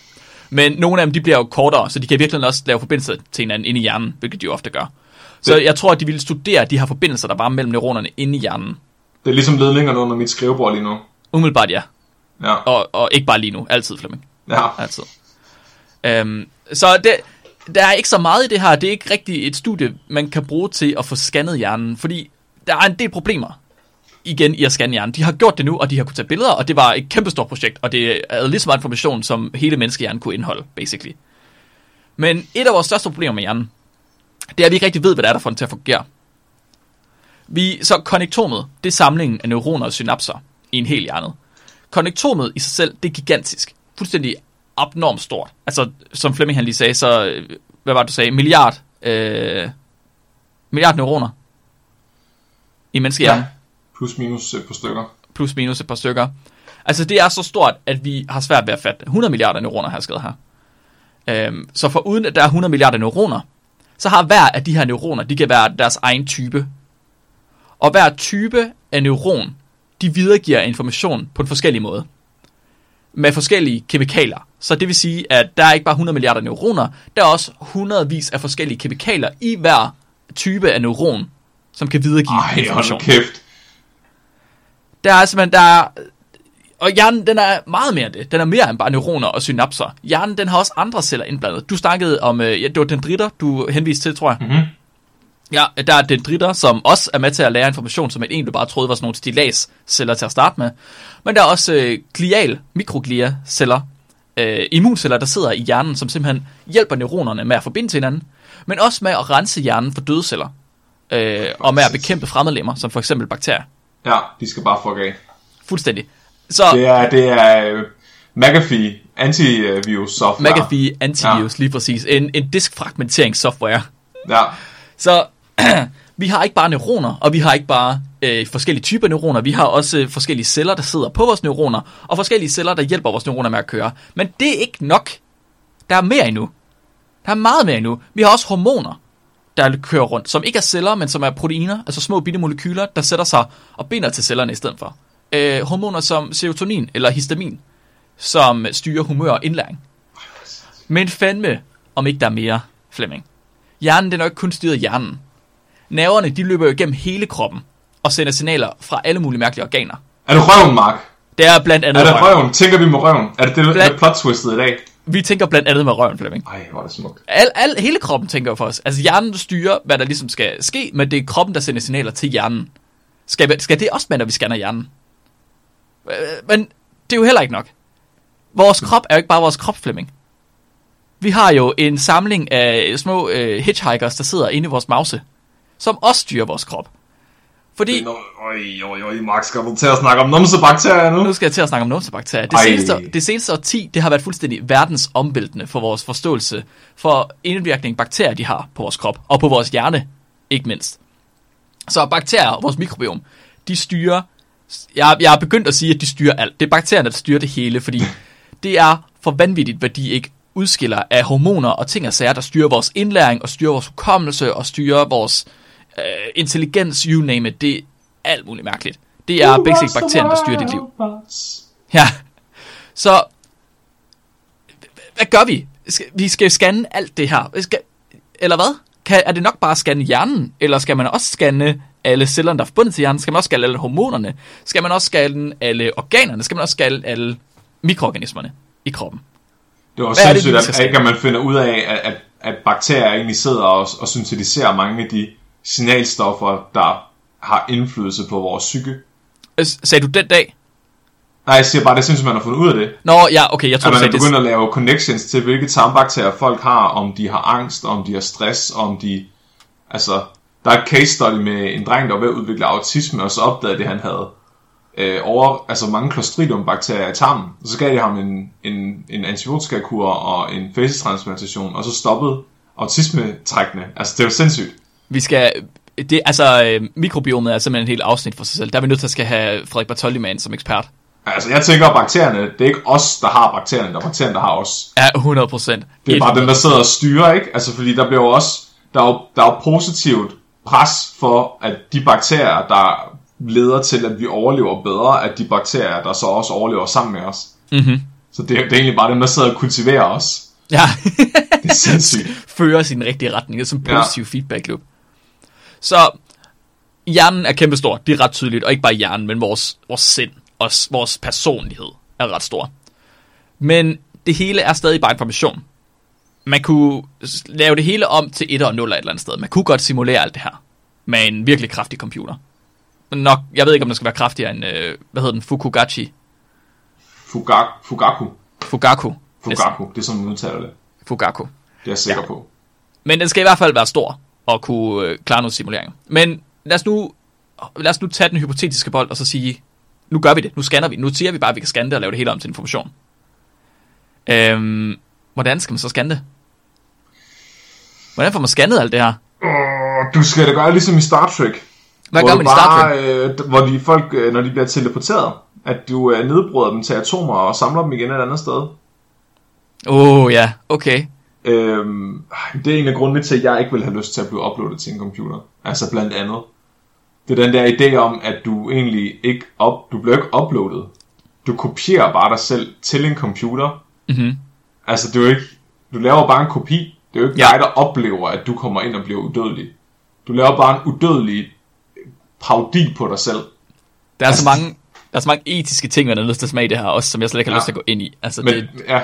Speaker 2: Men nogle af dem, de bliver jo kortere, så de kan virkelig også lave forbindelser til hinanden inde i hjernen, hvilket de jo ofte gør. Så
Speaker 3: Det-
Speaker 2: jeg tror, at de ville studere de her forbindelser, der var mellem neuronerne inde i hjernen.
Speaker 3: Det er ligesom ledningerne under mit skrivebord lige nu.
Speaker 2: Umiddelbart ja.
Speaker 3: Ja,
Speaker 2: Og, og ikke bare lige nu. Altid, Flemming.
Speaker 3: ja.
Speaker 2: Altid. Øhm, så det, der er ikke så meget i det her. Det er ikke rigtig et studie, man kan bruge til at få scannet hjernen. Fordi der er en del problemer igen i at hjernen. De har gjort det nu, og de har kunnet tage billeder, og det var et kæmpestort projekt, og det havde lige så meget information, som hele menneskehjernen kunne indeholde, basically. Men et af vores største problemer med hjernen, det er, at vi ikke rigtig ved, hvad der er, der får den til at fungere. Vi, så konnektomet, det er samlingen af neuroner og synapser i en hel hjerne. Konnektomet i sig selv, det er gigantisk. Fuldstændig abnormt stort. Altså, som Flemming han lige sagde, så, øh, hvad var det, du sagde? Milliard, øh, milliard neuroner i menneskehjernen.
Speaker 3: ja. Plus minus et par stykker.
Speaker 2: plus minus et par stykker. Altså det er så stort, at vi har svært ved at fatte. 100 milliarder neuroner har jeg skrevet her. Øhm, så for uden at der er 100 milliarder neuroner, så har hver af de her neuroner, de kan være deres egen type. Og hver type af neuron, de videregiver information på en forskellig måde. Med forskellige kemikalier. Så det vil sige, at der er ikke bare 100 milliarder neuroner, der er også hundredvis af forskellige kemikalier i hver type af neuron, som kan videregive
Speaker 3: Ej,
Speaker 2: information.
Speaker 3: nu kæft.
Speaker 2: Der er simpelthen, der er, og hjernen, den er meget mere end det. Den er mere end bare neuroner og synapser. Hjernen, den har også andre celler indblandet. Du snakkede om, øh, ja, det var dendritter, du henviste til, tror jeg.
Speaker 3: Mhm.
Speaker 2: Ja, der er dendritter, som også er med til at lære information, som man egentlig bare troede var sådan nogle stilladsceller til at starte med. Men der er også øh, glial, mikroglia-celler, øh, immunceller, der sidder i hjernen, som simpelthen hjælper neuronerne med at forbinde til hinanden, men også med at rense hjernen for døde celler, øh, og med at bekæmpe fremmedlemmer, som for eksempel bakterier.
Speaker 3: Ja, de skal bare fuck af.
Speaker 2: Fuldstændig. Så
Speaker 3: Det er, det er uh, McAfee antivirus software.
Speaker 2: McAfee Antivirus, ja. lige præcis. En, en diskfragmenteringssoftware.
Speaker 3: Ja,
Speaker 2: Så vi har ikke bare neuroner, og vi har ikke bare øh, forskellige typer neuroner. Vi har også øh, forskellige celler, der sidder på vores neuroner, og forskellige celler, der hjælper vores neuroner med at køre. Men det er ikke nok. Der er mere endnu. Der er meget mere endnu. Vi har også hormoner, der kører rundt, som ikke er celler, men som er proteiner, altså små bitte molekyler, der sætter sig og binder til cellerne i stedet for. Øh, hormoner som serotonin eller histamin, som styrer humør og indlæring. Men fandme, om ikke der er mere, Flemming. Hjernen, den er jo ikke kun styret af hjernen. Nerverne, de løber jo igennem hele kroppen og sender signaler fra alle mulige mærkelige organer.
Speaker 3: er du røven, Mark?
Speaker 2: Det er blandt andet
Speaker 3: Er det
Speaker 2: røven.
Speaker 3: røven? Tænker vi med røven? Er det det, der
Speaker 2: Blandt-
Speaker 3: er plot twistet i dag?
Speaker 2: Vi tænker blandt andet med røven, Flemming.
Speaker 3: Ej, hvor er det smukt.
Speaker 2: Al, al, hele kroppen tænker for os. Altså hjernen styrer, hvad der ligesom skal ske, men det er kroppen, der sender signaler til hjernen. Skal, skal det også med, når vi scanner hjernen? Øh, Men det er jo heller ikke nok. Vores krop er jo ikke bare vores krop, Flemming. Vi har jo en samling af små øh, hitchhikers, der sidder inde i vores mause, som også styrer vores krop. Fordi,
Speaker 3: Øj, øj, øj, Mark, skal du til at snakke om numsebakterier nu?
Speaker 2: nu skal jeg til at snakke om numsebakterier. Det
Speaker 3: Ej.
Speaker 2: seneste, det seneste årti, det har været fuldstændig verdensomvæltende for vores forståelse for indvirkning bakterier, de har på vores krop, og på vores hjerne, ikke mindst. Så bakterier, vores mikrobiom, de styrer, jeg, jeg har begyndt at sige, at de styrer alt. Det er bakterierne, der styrer det hele, fordi det er for vanvittigt, hvad de ikke udskiller af hormoner og ting og sager, der styrer vores indlæring, og styrer vores hukommelse, og styrer vores øh, intelligens, you name it. Det er alt muligt mærkeligt. Det er basic bakterien, der styrer dit liv. Ja. Så, hvad gør vi? Vi skal scanne alt det her. Vi Skal, eller hvad? Kan, er det nok bare at scanne hjernen? Eller skal man også scanne alle cellerne, der er forbundet til hjernen? Skal man også scanne alle hormonerne? Skal man også scanne alle organerne? Skal man også scanne alle mikroorganismerne i kroppen?
Speaker 3: Det var
Speaker 2: er det,
Speaker 3: sindssygt, at,
Speaker 2: skal
Speaker 3: at, at man finder ud af, at, at, at bakterier egentlig sidder og, og syntetiserer mange af de signalstoffer, der har indflydelse på vores psyke.
Speaker 2: Øh, Sagde du den dag?
Speaker 3: Nej, jeg siger bare, det synes man har fundet ud af det.
Speaker 2: Nå, ja, okay, jeg tror,
Speaker 3: At
Speaker 2: du
Speaker 3: man er begyndt
Speaker 2: det.
Speaker 3: at lave connections til, hvilke tarmbakterier folk har, om de har angst, om de har stress, om de... Altså, der er et case study med en dreng, der var ved at udvikle autisme, og så opdagede det, han havde øh, over, altså mange Clostridium-bakterier i tarmen. Og så gav de ham en, en, en antibiotikakur og en facetransplantation, og så stoppede autismetrækkene. Altså, det var sindssygt.
Speaker 2: Vi skal... Det, altså, øh, mikrobiomet er simpelthen et helt afsnit for sig selv. Der er vi nødt til at skal have Frederik Bartoldi med som ekspert.
Speaker 3: Altså, jeg tænker, at bakterierne, det er ikke os, der har bakterierne, det er bakterierne, der har os.
Speaker 2: Ja, 100 procent.
Speaker 3: Det er bare dem, der sidder og styrer, ikke? Altså, fordi der bliver jo også, der er jo, der er jo positivt pres for, at de bakterier, der leder til, at vi overlever bedre, at de bakterier, der så også overlever sammen med os.
Speaker 2: Mm-hmm.
Speaker 3: Så det er, det er egentlig bare dem, der sidder og kultiverer os.
Speaker 2: Ja.
Speaker 3: Det er sindssygt.
Speaker 2: fører den rigtige retning. Det er en
Speaker 3: Ja.
Speaker 2: positiv ja. feedback loop. Så hjernen er kæmpestor, det er ret tydeligt, og ikke bare hjernen, men vores, vores sind og vores personlighed er ret stor. Men det hele er stadig bare information. Man kunne lave det hele om til 1 og 0 et eller andet sted. Man kunne godt simulere alt det her med en virkelig kraftig computer. Nok, jeg ved ikke, om den skal være kraftigere end, øh, hvad hedder den, Fukugachi?
Speaker 3: Fugak, Fugaku.
Speaker 2: Fugaku.
Speaker 3: Fugaku, det er sådan, man udtaler det.
Speaker 2: Fugaku.
Speaker 3: Det er jeg sikker ja. på.
Speaker 2: Men den skal i hvert fald være stor og kunne øh, klare noget simulering. Men lad os, nu, lad os nu tage den hypotetiske bold og så sige, nu gør vi det, nu scanner vi. Nu siger vi bare, at vi kan scanne det og lave det hele om til information. Øhm, hvordan skal man så scanne det? Hvordan får man scannet alt det her?
Speaker 3: Åh, Du skal da gøre ligesom i Star Trek.
Speaker 2: Hvad gør man i Star Trek?
Speaker 3: bare, Øh, hvor de folk, øh, når de bliver teleporteret, at du øh, nedbryder dem til atomer og samler dem igen et andet sted.
Speaker 2: Åh oh, ja, okay.
Speaker 3: Øhm, det er en af grundene til, at jeg ikke vil have lyst til at blive uploadet til en computer. Altså blandt andet. Det er den der idé om, at du egentlig ikke op, du bliver ikke uploadet. Du kopierer bare dig selv til en computer.
Speaker 2: Mhm.
Speaker 3: Altså det er ikke, du laver bare en kopi. Det er jo ikke
Speaker 2: Ja.
Speaker 3: dig, der oplever, at du kommer ind og bliver udødelig. Du laver bare en udødelig parodi på dig selv.
Speaker 2: Der er,
Speaker 3: Altså-
Speaker 2: så mange, der er så mange etiske ting, man er nødt til at smage det her, også som jeg slet ikke har
Speaker 3: Ja.
Speaker 2: lyst til at gå ind i. Altså,
Speaker 3: Men,
Speaker 2: det,
Speaker 3: ja.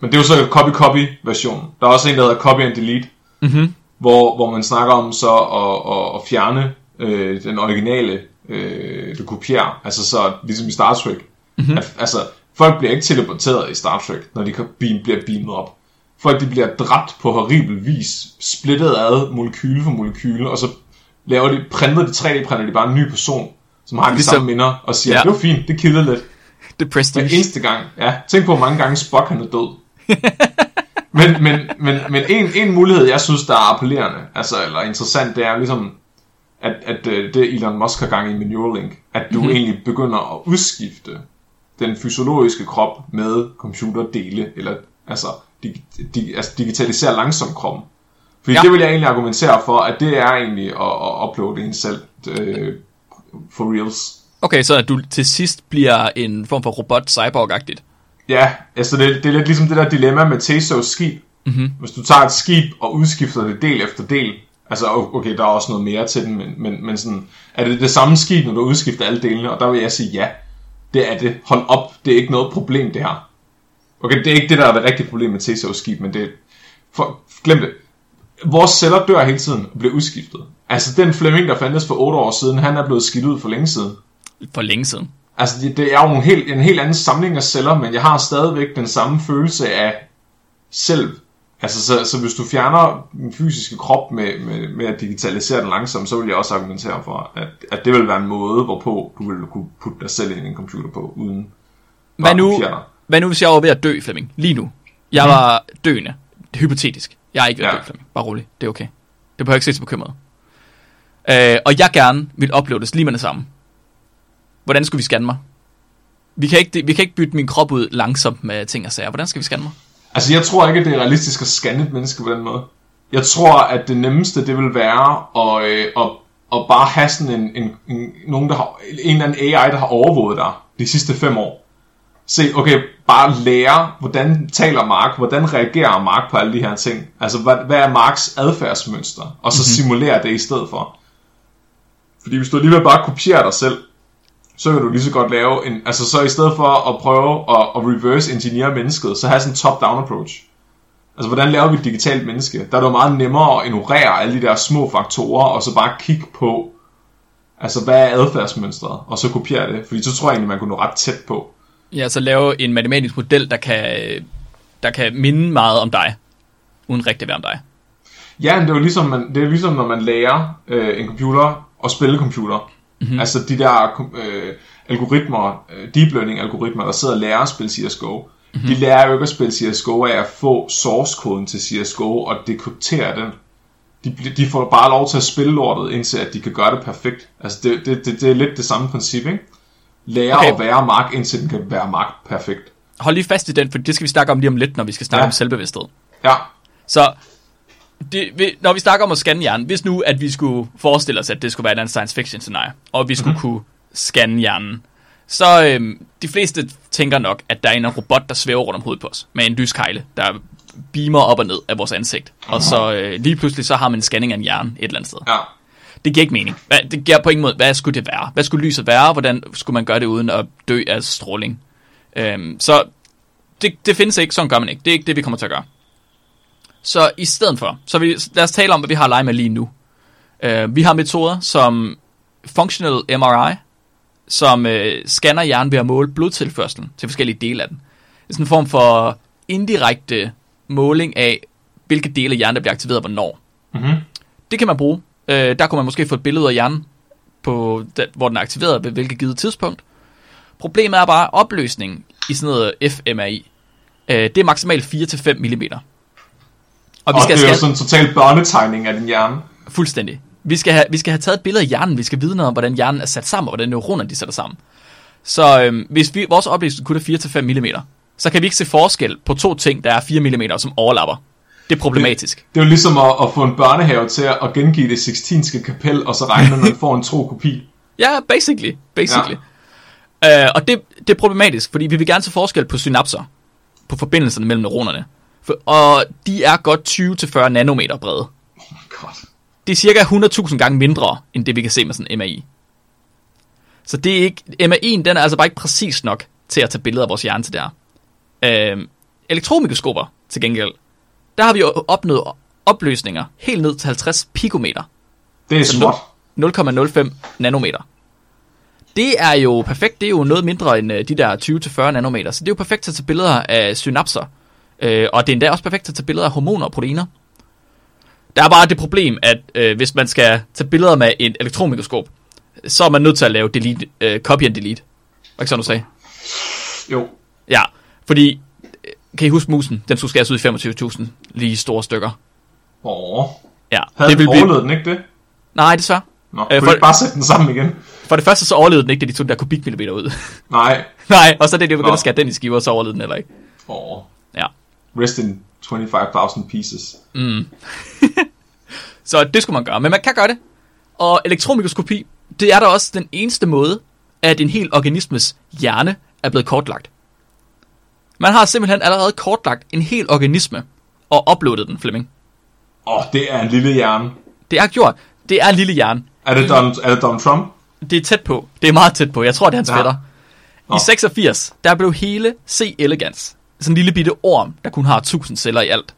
Speaker 3: Men det er jo så copy-copy version. Der er også en, der hedder copy and delete.
Speaker 2: Mhm.
Speaker 3: Hvor, hvor man snakker om så at, at, at fjerne øh, den originale, øh, du kopierer. Altså så ligesom i Star Trek.
Speaker 2: Mhm.
Speaker 3: Mm-hmm. At, altså, folk bliver ikke teleporteret i Star Trek, når de beam, bliver beamet op. Folk de bliver dræbt på horribel vis, splittet ad molekyle for molekyle, og så laver de, printer de 3D-printer de bare en ny person, som har de
Speaker 2: Ligesom-
Speaker 3: samme minder, og siger,
Speaker 2: Ja.
Speaker 3: det var fint, det kildede lidt.
Speaker 2: det er
Speaker 3: Hver
Speaker 2: prestige.
Speaker 3: eneste gang. Ja, tænk på, hvor mange gange Spock han er død. men men, men, men en, en mulighed, jeg synes, der er appellerende, altså, eller interessant, det er ligesom, at, at øh, det Elon Musk har gang i med Neuralink, at du mm-hmm. egentlig begynder at udskifte den fysiologiske krop med computerdele, eller altså, dig, dig, altså digitalisere langsomt kroppen. Fordi
Speaker 2: Ja.
Speaker 3: det vil jeg egentlig argumentere for, at det er egentlig at, at uploade en selv øh, for reals.
Speaker 2: Okay, så at du til sidst bliver en form for robot cyborg-agtigt.
Speaker 3: Ja, altså det, det er lidt ligesom det der dilemma med Tesos skib. Mm-hmm. Hvis du tager et skib og udskifter det del efter del, altså okay, der er også noget mere til den, men, men, men sådan, er det det samme skib, når du udskifter alle delene? Og der vil jeg sige ja, det er det. Hold op, det er ikke noget problem det her. Okay, det er ikke det, der er det rigtige problem med Tesos skib, men det for, glem det. Vores celler dør hele tiden og bliver udskiftet. Altså den Fleming, der fandtes for 8 år siden, han er blevet skidt ud for længe siden.
Speaker 2: For længe siden.
Speaker 3: Altså, det, det er jo en helt, en helt anden samling af celler, men jeg har stadigvæk den samme følelse af selv. Altså, så, så hvis du fjerner den fysiske krop med, med, med at digitalisere den langsomt, så vil jeg også argumentere for, at, at det vil være en måde, hvorpå du vil kunne putte dig selv ind i en computer på, uden
Speaker 2: Hvad nu, hvad nu, hvis jeg var ved at dø, Flemming? Lige nu. Jeg
Speaker 3: Mhm.
Speaker 2: var døende. Hypotetisk. Jeg er ikke ved at
Speaker 3: Ja.
Speaker 2: dø, Flemming. Bare rolig. Det er okay. Det behøver ikke se så bekymret. Øh, og jeg gerne vil uploades lige med det samme. Hvordan skulle vi scanne mig? Vi kan, ikke, vi kan ikke bytte min krop ud langsomt med ting og sager. Hvordan skal vi scanne mig?
Speaker 3: Altså, jeg tror ikke, at det er realistisk at scanne et menneske på den måde. Jeg tror, at det nemmeste, det vil være at, øh, at, at bare have sådan en, en, en, nogen, der har, en eller anden AI, der har overvåget dig de sidste fem år. Se, okay, bare lære, hvordan taler Mark, hvordan reagerer Mark på alle de her ting. Altså, hvad, hvad er Marks adfærdsmønster? Og så mm-hmm. simulere det i stedet for. Fordi hvis du alligevel bare kopierer dig selv, så kan du lige så godt lave en, altså så i stedet for at prøve at, at reverse engineer mennesket, så have sådan en top-down approach. Altså hvordan laver vi et digitalt menneske? Der er det jo meget nemmere at ignorere alle de der små faktorer, og så bare kigge på, altså hvad er adfærdsmønstret, og så kopiere det. Fordi så tror jeg egentlig, man kunne nå ret tæt på.
Speaker 2: Ja, så lave en matematisk model, der kan, der kan minde meget om dig, uden rigtig at være om dig.
Speaker 3: Ja, men det er jo ligesom, man, det er ligesom når man lærer øh, en computer at spille computer. Mm-hmm. Altså de der øh, algoritmer, øh, deep learning algoritmer, der sidder og lærer at spille CSGO. Mm-hmm. De lærer jo ikke at spille CSGO af at få source-koden til CSGO og dekryptere den. De, de får bare lov til at spille lortet, indtil at de kan gøre det perfekt. Altså det, det, det, det er lidt det samme princip, ikke? Lære
Speaker 2: Okay.
Speaker 3: at være Mark, indtil den kan være Mark perfekt.
Speaker 2: Hold lige fast i den, for det skal vi snakke om lige om lidt, når vi skal snakke. Ja. om selvbevidsthed.
Speaker 3: Ja,
Speaker 2: Så det, når vi snakker om at scanne hjernen, hvis nu, at vi skulle forestille os, at det skulle være et eller andet science fiction scenarie, og vi skulle mm-hmm. kunne scanne hjernen, så øhm, de fleste tænker nok, at der er en robot, der svæver rundt om hovedet på os, med en lyskejle, der beamer op og ned af vores ansigt. Og så øh, lige pludselig, så har man en scanning af en hjerne et eller andet sted.
Speaker 3: ja.
Speaker 2: Det giver ikke mening. Hvad, det giver på ingen måde, hvad skulle det være? Hvad skulle lyset være? Hvordan skulle man gøre det uden at dø af stråling? Øhm, så det, det findes ikke, sådan gør man ikke. Det er ikke det, vi kommer til at gøre. Så i stedet for, så vi, lad os tale om, hvad vi har at lege med lige nu. Uh, vi har metoder som Functional MRI, som uh, scanner hjernen ved at måle blodtilførselen til forskellige dele af den. Det er sådan en form for indirekte måling af, hvilke dele af hjernen, der bliver aktiveret hvornår.
Speaker 3: Mhm.
Speaker 2: Det kan man bruge. Uh, der kunne man måske få et billede af hjernen, på den, hvor den er aktiveret ved hvilket givet tidspunkt. Problemet er bare opløsningen i sådan noget fMRI. Uh, det er maksimalt 4-5 mm. Og vi
Speaker 3: Og
Speaker 2: skal
Speaker 3: det er jo sådan en total børnetegning af din hjerne.
Speaker 2: Fuldstændig. Vi skal, have, vi skal have taget et billede af hjernen. Vi skal vide noget om, hvordan hjernen er sat sammen, og hvordan neuronerne de sætter sammen. Så øhm, hvis vi, vores opløsning kun er 4-5 mm, så kan vi ikke se forskel på to ting, der er 4 mm, som overlapper. Det er problematisk.
Speaker 3: Det er jo ligesom at, at få en børnehave til at gengive det sixtinske kapel, og så regne med, at man får en tro kopi.
Speaker 2: Ja, basically. basically. Ja. Øh, og det, det er problematisk, fordi vi vil gerne se forskel på synapser, på forbindelserne mellem neuronerne. Og de er godt 20-40 nanometer brede.
Speaker 3: God.
Speaker 2: Det er cirka 100.000 gange mindre, end det vi kan se med sådan en MRI. Så det er ikke, MRI'en den er altså bare ikke præcis nok til at tage billeder af vores hjerne til der. Øhm, elektromikroskoper til gengæld, der har vi jo opnået opløsninger helt ned til 50 pikometer.
Speaker 3: Det er småt.
Speaker 2: 0,05 nanometer. Det er jo perfekt, det er jo noget mindre end øh, de der 20-40 nanometer, så det er jo perfekt til at tage billeder af synapser. Øh, og det er endda også perfekt at tage billeder af hormoner og proteiner. Der er bare det problem, at øh, hvis man skal tage billeder med et elektronmikroskop, så er man nødt til at lave delete, øh, copy and delete. Var ikke sådan, du sagde?
Speaker 3: Jo.
Speaker 2: Ja, fordi, øh, kan I huske musen? Den skulle skæres ud i 25.000 lige store stykker.
Speaker 3: Åh.
Speaker 2: Ja,
Speaker 3: Havde
Speaker 2: det
Speaker 3: den
Speaker 2: vil blive...
Speaker 3: den ikke det?
Speaker 2: Nej, desværre.
Speaker 3: Nå,
Speaker 2: Øh, for-
Speaker 3: ikke bare sætte den sammen igen?
Speaker 2: For det første så overlevede den ikke, da de tog den der kubikmillimeter ud.
Speaker 3: Nej.
Speaker 2: Nej, og så da de begyndte at skære den i skiver, så overlevede den heller ikke.
Speaker 3: Åh. Rest in 25.000 pieces.
Speaker 2: Så det skulle man gøre, men man kan gøre det. Og elektronmikroskopi, det er da også den eneste måde, at en hel organismes hjerne er blevet kortlagt. Man har simpelthen allerede kortlagt en hel organisme og uploadet den, Flemming.
Speaker 3: Åh, det er en lille hjerne.
Speaker 2: Det er gjort. Det er en lille hjerne.
Speaker 3: Er det Donald, er det Donald Trump?
Speaker 2: Det er tæt på. Det er meget tæt på. Jeg tror, det er hans
Speaker 3: Ja.
Speaker 2: fætter. I 86, der blev hele C. elegans, sådan en lille bitte orm, der kun har 1000 celler i alt.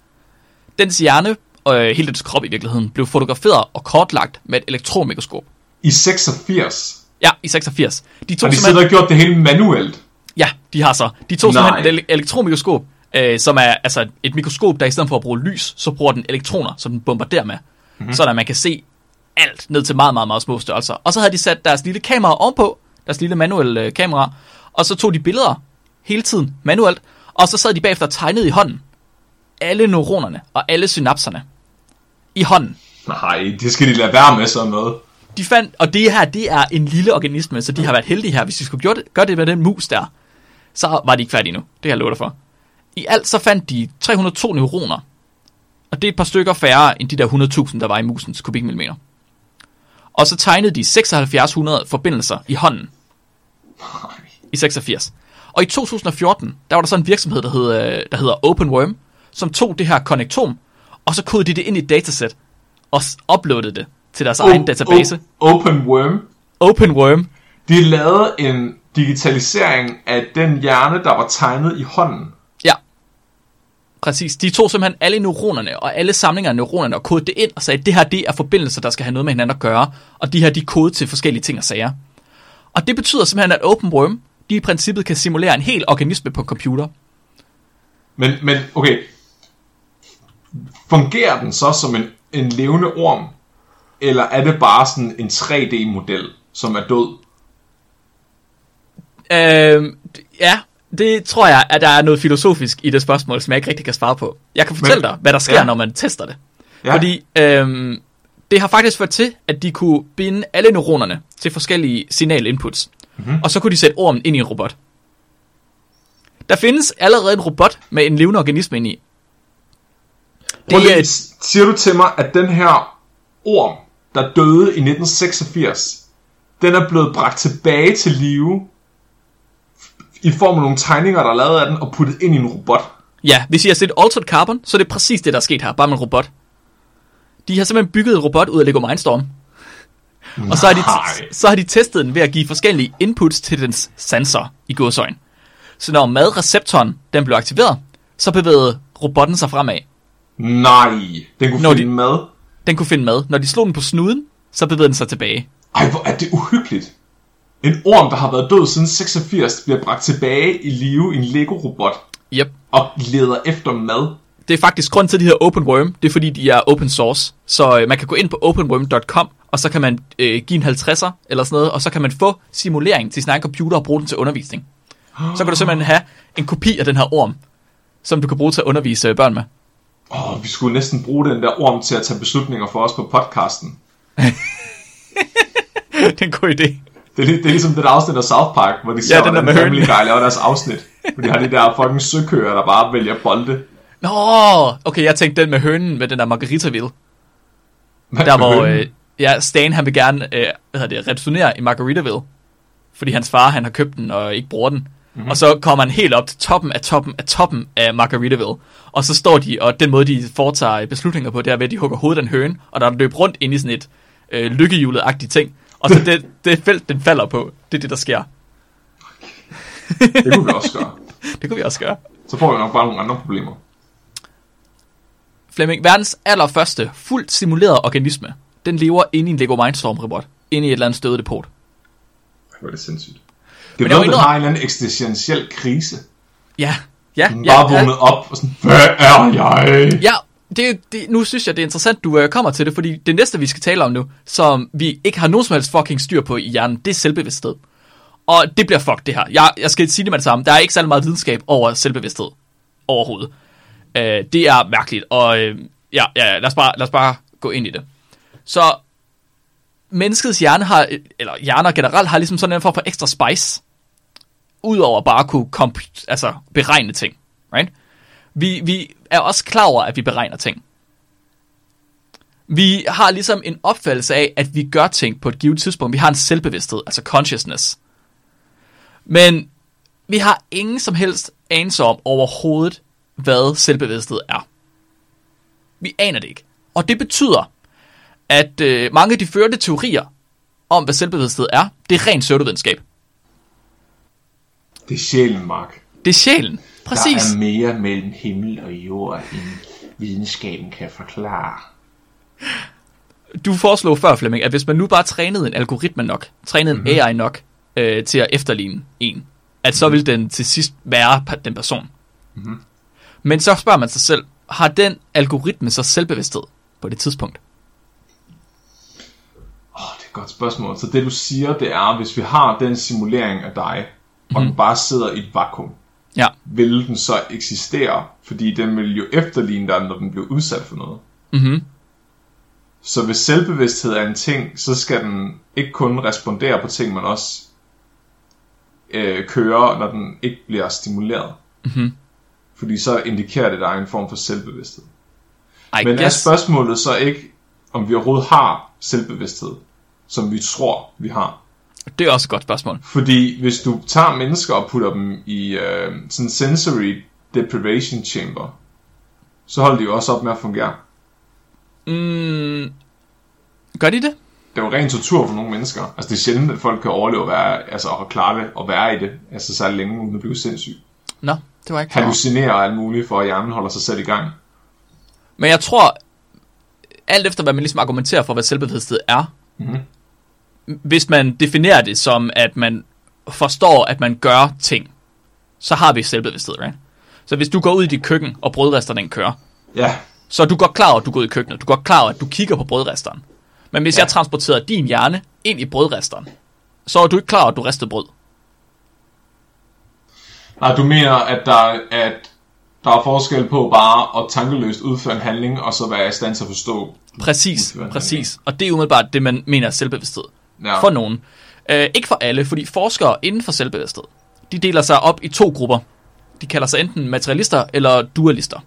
Speaker 2: Dens hjerne, og øh, hele dens krop i virkeligheden, blev fotograferet og kortlagt med et elektronmikroskop.
Speaker 3: I 86.
Speaker 2: Ja, i 86. De tog
Speaker 3: Har de siddet og gjort det hele manuelt?
Speaker 2: ja, de har så. De tog
Speaker 3: Nej.
Speaker 2: simpelthen et ele- elektronmikroskop, øh, som er altså et mikroskop, der i stedet for at bruge lys, så bruger den elektroner, som den bombarderer med. Mm-hmm. Så man kan se alt ned til meget, meget, meget små størrelser. Og så havde de sat deres lille kamera ovenpå, deres lille manuelle øh, kamera, og så tog de billeder hele tiden manuelt, og så sad de bagefter og tegnede i hånden alle neuronerne og alle synapserne i hånden.
Speaker 3: Nej, det skal de lade være med sådan noget.
Speaker 2: De fandt, og det her, det er en lille organisme, så de har været heldige her. Hvis de skulle gøre det, gøre det med den mus der, så var de ikke færdige nu. Det har jeg lovet for. I alt så fandt de 302 neuroner. Og det er et par stykker færre end de der 100.000, der var i musens kubikmillimeter. Og så tegnede de 7600 forbindelser i hånden i 86. Og i 2014, der var der så en virksomhed, der hedder, der hedder OpenWorm, som tog det her konnektom, og så kodede de det ind i et datasæt, og uploadede det til deres egen database.
Speaker 3: O- Open Worm.
Speaker 2: OpenWorm.
Speaker 3: De lavede en digitalisering af den hjerne, der var tegnet i hånden.
Speaker 2: Ja. Præcis. De tog simpelthen alle neuronerne og alle samlinger af neuronerne og kodede det ind og sagde, at det her det er forbindelser, der skal have noget med hinanden at gøre, og de her de kode til forskellige ting og sager. Og det betyder simpelthen, at OpenWorm, de i princippet kan simulere en hel organisme på computer.
Speaker 3: Men, men okay. Fungerer den så som en, en levende orm? Eller er det bare sådan en 3D-model, som er død?
Speaker 2: D- ja, det tror jeg, at der er noget filosofisk i det spørgsmål, som jeg ikke rigtig kan svare på. Jeg kan fortælle
Speaker 3: Men-
Speaker 2: dig, hvad der sker,
Speaker 3: ja.
Speaker 2: når man tester det.
Speaker 3: Ja.
Speaker 2: Fordi øhm, det har faktisk ført til, at de kunne binde alle neuronerne til forskellige signalinputs.
Speaker 3: Mhm.
Speaker 2: Mm-hmm. Og så kunne de sætte ormen ind i en robot. Der findes allerede en robot med en levende organisme ind i.
Speaker 3: Prøv
Speaker 2: Det
Speaker 3: lige,
Speaker 2: er,
Speaker 3: Siger du til mig, at den her orm, der døde i 1986, den er blevet bragt tilbage til live i form af nogle tegninger, der er lavet af den, og puttet ind i en robot?
Speaker 2: ja, hvis I har set Altered Carbon, så er det præcis det, der er sket her, bare med en robot. De har simpelthen bygget en robot ud af Lego Mindstorm. Og så har, de, så har de testet den ved at give forskellige inputs til dens sensor i godsøjen. Så når madreceptoren den blev aktiveret, så bevægede robotten sig fremad.
Speaker 3: Nej, den kunne
Speaker 2: Når
Speaker 3: finde
Speaker 2: de-
Speaker 3: mad.
Speaker 2: Den kunne finde mad. Når de slog den på snuden, så bevægede den sig tilbage.
Speaker 3: Ej, hvor er det uhyggeligt. En orm, der har været død siden 86, bliver bragt tilbage i live i en Lego-robot
Speaker 2: Yep.
Speaker 3: og leder efter mad.
Speaker 2: Det er faktisk grund til, at de hedder OpenWorm. Det er fordi, de er open source. Så øh, man kan gå ind på openworm.com, og så kan man øh, give en 50'er eller sådan noget, og så kan man få simulering til sin egen computer og bruge den til undervisning. Så kan du simpelthen have en kopi af den her orm, som du kan bruge til at undervise øh, børn med.
Speaker 3: Åh, oh, vi skulle næsten bruge den der orm til at tage beslutninger for os på podcasten.
Speaker 2: det er en god idé.
Speaker 3: Det er, det er ligesom det der afsnit af South Park, hvor de ser,
Speaker 2: den der
Speaker 3: hvordan Family. Guy laver deres afsnit. Hvor de har de der fucking søkører, der bare vælger bolde.
Speaker 2: Nå, okay, jeg tænkte den med hønen med den der Margaritaville.
Speaker 3: Hvad
Speaker 2: Der hvor
Speaker 3: hønen?
Speaker 2: øh, ja, Stan han vil gerne øh, hvad hedder det, returnere i Margaritaville. Fordi hans far han har købt den og ikke bruger den.
Speaker 3: Mhm.
Speaker 2: Mm-hmm. Og så kommer han helt op til toppen af toppen af toppen af Margaritaville. Og så står de, og den måde de foretager beslutninger på, det er ved at de hugger hovedet af en høne. Og der er løb rundt ind i sådan et øh, lykkehjulet-agtigt ting. Og så det, det felt, den falder på, det er det, der sker.
Speaker 3: Det kunne vi også gøre.
Speaker 2: Det kunne vi også gøre.
Speaker 3: Så får vi nok bare nogle andre problemer.
Speaker 2: Flemming, verdens allerførste fuldt simulerede organisme, den lever inde i en Lego Mindstorm-robot. Inde i et eller andet støde depot.
Speaker 3: Hvor er det sindssygt. Det er noget,
Speaker 2: indrømme-
Speaker 3: har en eller anden eksistentiel krise.
Speaker 2: Ja, ja,
Speaker 3: Den
Speaker 2: ja.
Speaker 3: bare
Speaker 2: ja.
Speaker 3: vågnet op og sådan, hvad er jeg?
Speaker 2: Ja, det, det, nu synes jeg, det er interessant, du øh, kommer til det, fordi det næste, vi skal tale om nu, som vi ikke har nogen som helst fucking styr på i hjernen, det er selvbevidsthed. Og det bliver fuck det her. Jeg, jeg skal sige det med det samme. Der er ikke særlig meget videnskab over selvbevidsthed overhovedet. Øh, det er mærkeligt, og øh, ja, ja, lad os, bare, lad os bare gå ind i det. Så menneskets hjerne har, eller hjerner generelt, har ligesom sådan en form for ekstra spice, udover bare at kunne komp- altså beregne ting, right? Vi, vi er også klar over, at vi beregner ting. Vi har ligesom en opfattelse af, at vi gør ting på et givet tidspunkt. Vi har en selvbevidsthed, altså consciousness. Men vi har ingen som helst anelse om overhovedet, hvad selvbevidsthed er. Vi aner det ikke. Og det betyder, at øh, mange af de førte teorier om, hvad selvbevidsthed er, det er ren pseudovidenskab.
Speaker 3: Det er sjælen, Mark.
Speaker 2: Det er sjælen. Præcis.
Speaker 3: Der er mere mellem himmel og jord, end videnskaben kan forklare.
Speaker 2: du foreslog før, Flemming, at hvis man nu bare trænede en algoritme nok, trænede en AI nok øh, til at efterligne en, at så vil den til sidst være den person. Mm-hmm. Men så spørger man sig selv, har den algoritme så selvbevidsthed på det tidspunkt?
Speaker 3: Åh, det er et godt spørgsmål. Så det du siger, det er, hvis vi har den simulering af dig, og den bare sidder i et vakuum,
Speaker 2: Ja,
Speaker 3: vil den så eksistere? Fordi den vil jo efterligne dig, når den bliver udsat for noget.
Speaker 2: Mhm.
Speaker 3: Så hvis selvbevidsthed er en ting, så skal den ikke kun respondere på ting, men også øh, køre, når den ikke bliver stimuleret.
Speaker 2: Mhm.
Speaker 3: Fordi så indikerer det, er en form for selvbevidsthed.
Speaker 2: I
Speaker 3: Men er
Speaker 2: guess.
Speaker 3: spørgsmålet så ikke, om vi overhovedet har selvbevidsthed, som vi tror, vi har?
Speaker 2: Det er også et godt spørgsmål.
Speaker 3: Fordi hvis du tager mennesker og putter dem i øh, sådan en sensory deprivation chamber, så holder de jo også op med at fungere.
Speaker 2: Mm, gør de det?
Speaker 3: Det er jo ren tortur for nogle mennesker. Altså det er sjældent, at folk kan overleve at være, altså at klare det og være i det, altså så længe uden at blive sindssyg.
Speaker 2: Nå, det var ikke klar over.
Speaker 3: Hallucinere og alt muligt, for at hjernen holder sig selv i gang.
Speaker 2: Men jeg tror, alt efter hvad man ligesom argumenterer for, hvad selvbevidsthed er,
Speaker 3: Mhm.
Speaker 2: Hvis man definerer det som, at man forstår, at man gør ting, så har vi selvbevidsthed, right? Så hvis du går ud i dit køkken, og brødresteren den kører,
Speaker 3: Ja,
Speaker 2: så er du godt klar over, at du går ud i køkkenet. Du er godt klar over, at du kigger på brødresteren. Men hvis
Speaker 3: Ja.
Speaker 2: jeg transporterer din hjerne ind i brødresteren, så er du ikke klar over, at du ristede brød.
Speaker 3: Nej, du mener, at der, at der er forskel på bare at tankeløst udføre en handling, og så være i stand til at forstå.
Speaker 2: Præcis, præcis. Og det er umiddelbart det, man mener er selvbevidsthed.
Speaker 3: Ja.
Speaker 2: For nogen. Øh, ikke for alle, fordi forskere inden for selvbevidsthed, de deler sig op i to grupper. De kalder sig enten materialister eller dualister.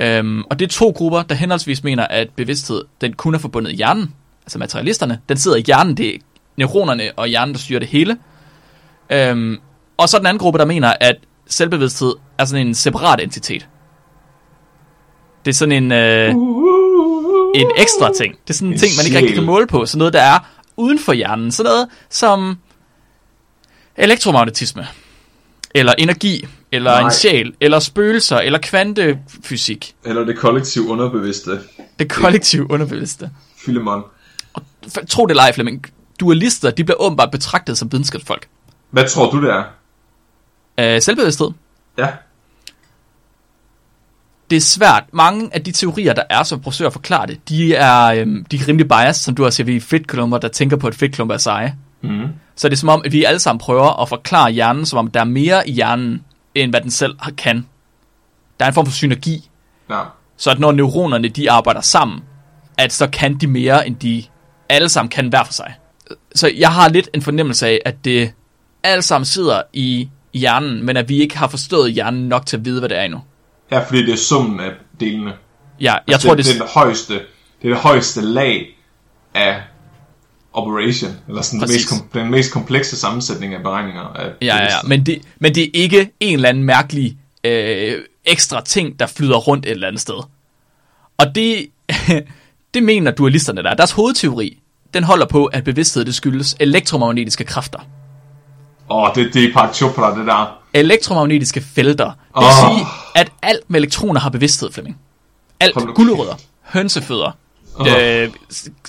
Speaker 2: Øhm, og det er to grupper, der henholdsvis mener, at bevidsthed, den kun er forbundet i hjernen. Altså materialisterne, den sidder i hjernen, det er neuronerne og hjernen, der styrer det hele. Øhm, og så den anden gruppe, der mener, at selvbevidsthed er sådan en separat entitet. Det er sådan en... Øh, en ekstra ting. Det er sådan en ting, man ikke rigtig kan måle på. Sådan noget, der er uden for hjernen. Sådan noget som elektromagnetisme, eller energi, eller
Speaker 3: Nej.
Speaker 2: en sjæl, eller spøgelser, eller kvantefysik.
Speaker 3: Eller det kollektiv underbevidste.
Speaker 2: Det kollektive underbevidste.
Speaker 3: Filemon.
Speaker 2: F- Tro det eller ej, Flemming. Dualister, de bliver åbenbart betragtet som videnskabsfolk.
Speaker 3: Hvad tror du, det er?
Speaker 2: Øh, selvbevidsthed.
Speaker 3: Ja.
Speaker 2: Det er svært. Mange af de teorier, der er, som forsøger at forklare det, de er, øhm, de er rimelig biased, som du har set, vi er fedtklumper, der tænker på, at fedtklumper er seje.
Speaker 3: Mm.
Speaker 2: Så det er som om, at vi alle sammen prøver at forklare hjernen, som om der er mere i hjernen, end hvad den selv har- kan. Der er en form for synergi,
Speaker 3: Ja.
Speaker 2: så at når neuronerne de arbejder sammen, at så kan de mere, end de alle sammen kan hver for sig. Så jeg har lidt en fornemmelse af, at det alle sammen sidder i hjernen, men at vi ikke har forstået hjernen nok til at vide, hvad det er endnu.
Speaker 3: Ja, fordi det er summen af delene.
Speaker 2: Ja, jeg
Speaker 3: Altså,
Speaker 2: tror,
Speaker 3: det,
Speaker 2: det,
Speaker 3: det, er det højeste, det er det højeste lag af operation, eller sådan
Speaker 2: Præcis.
Speaker 3: mest, den mest komplekse sammensætning af beregninger. Af
Speaker 2: Ja, ja, ja. Men det, men det er ikke en eller anden mærkelig øh, ekstra ting, der flyder rundt et eller andet sted. Og det, det mener dualisterne der. Deres hovedteori, den holder på, at bevidsthed det skyldes elektromagnetiske kræfter.
Speaker 3: Åh, det, det er Deepak Chopra, det der.
Speaker 2: Elektromagnetiske felter. Det vil
Speaker 3: Åh.
Speaker 2: sige, at alt med elektroner har bevidsthed, Flemming. Alt. Gulerødder, hønsefødder,
Speaker 3: Åh.
Speaker 2: øh,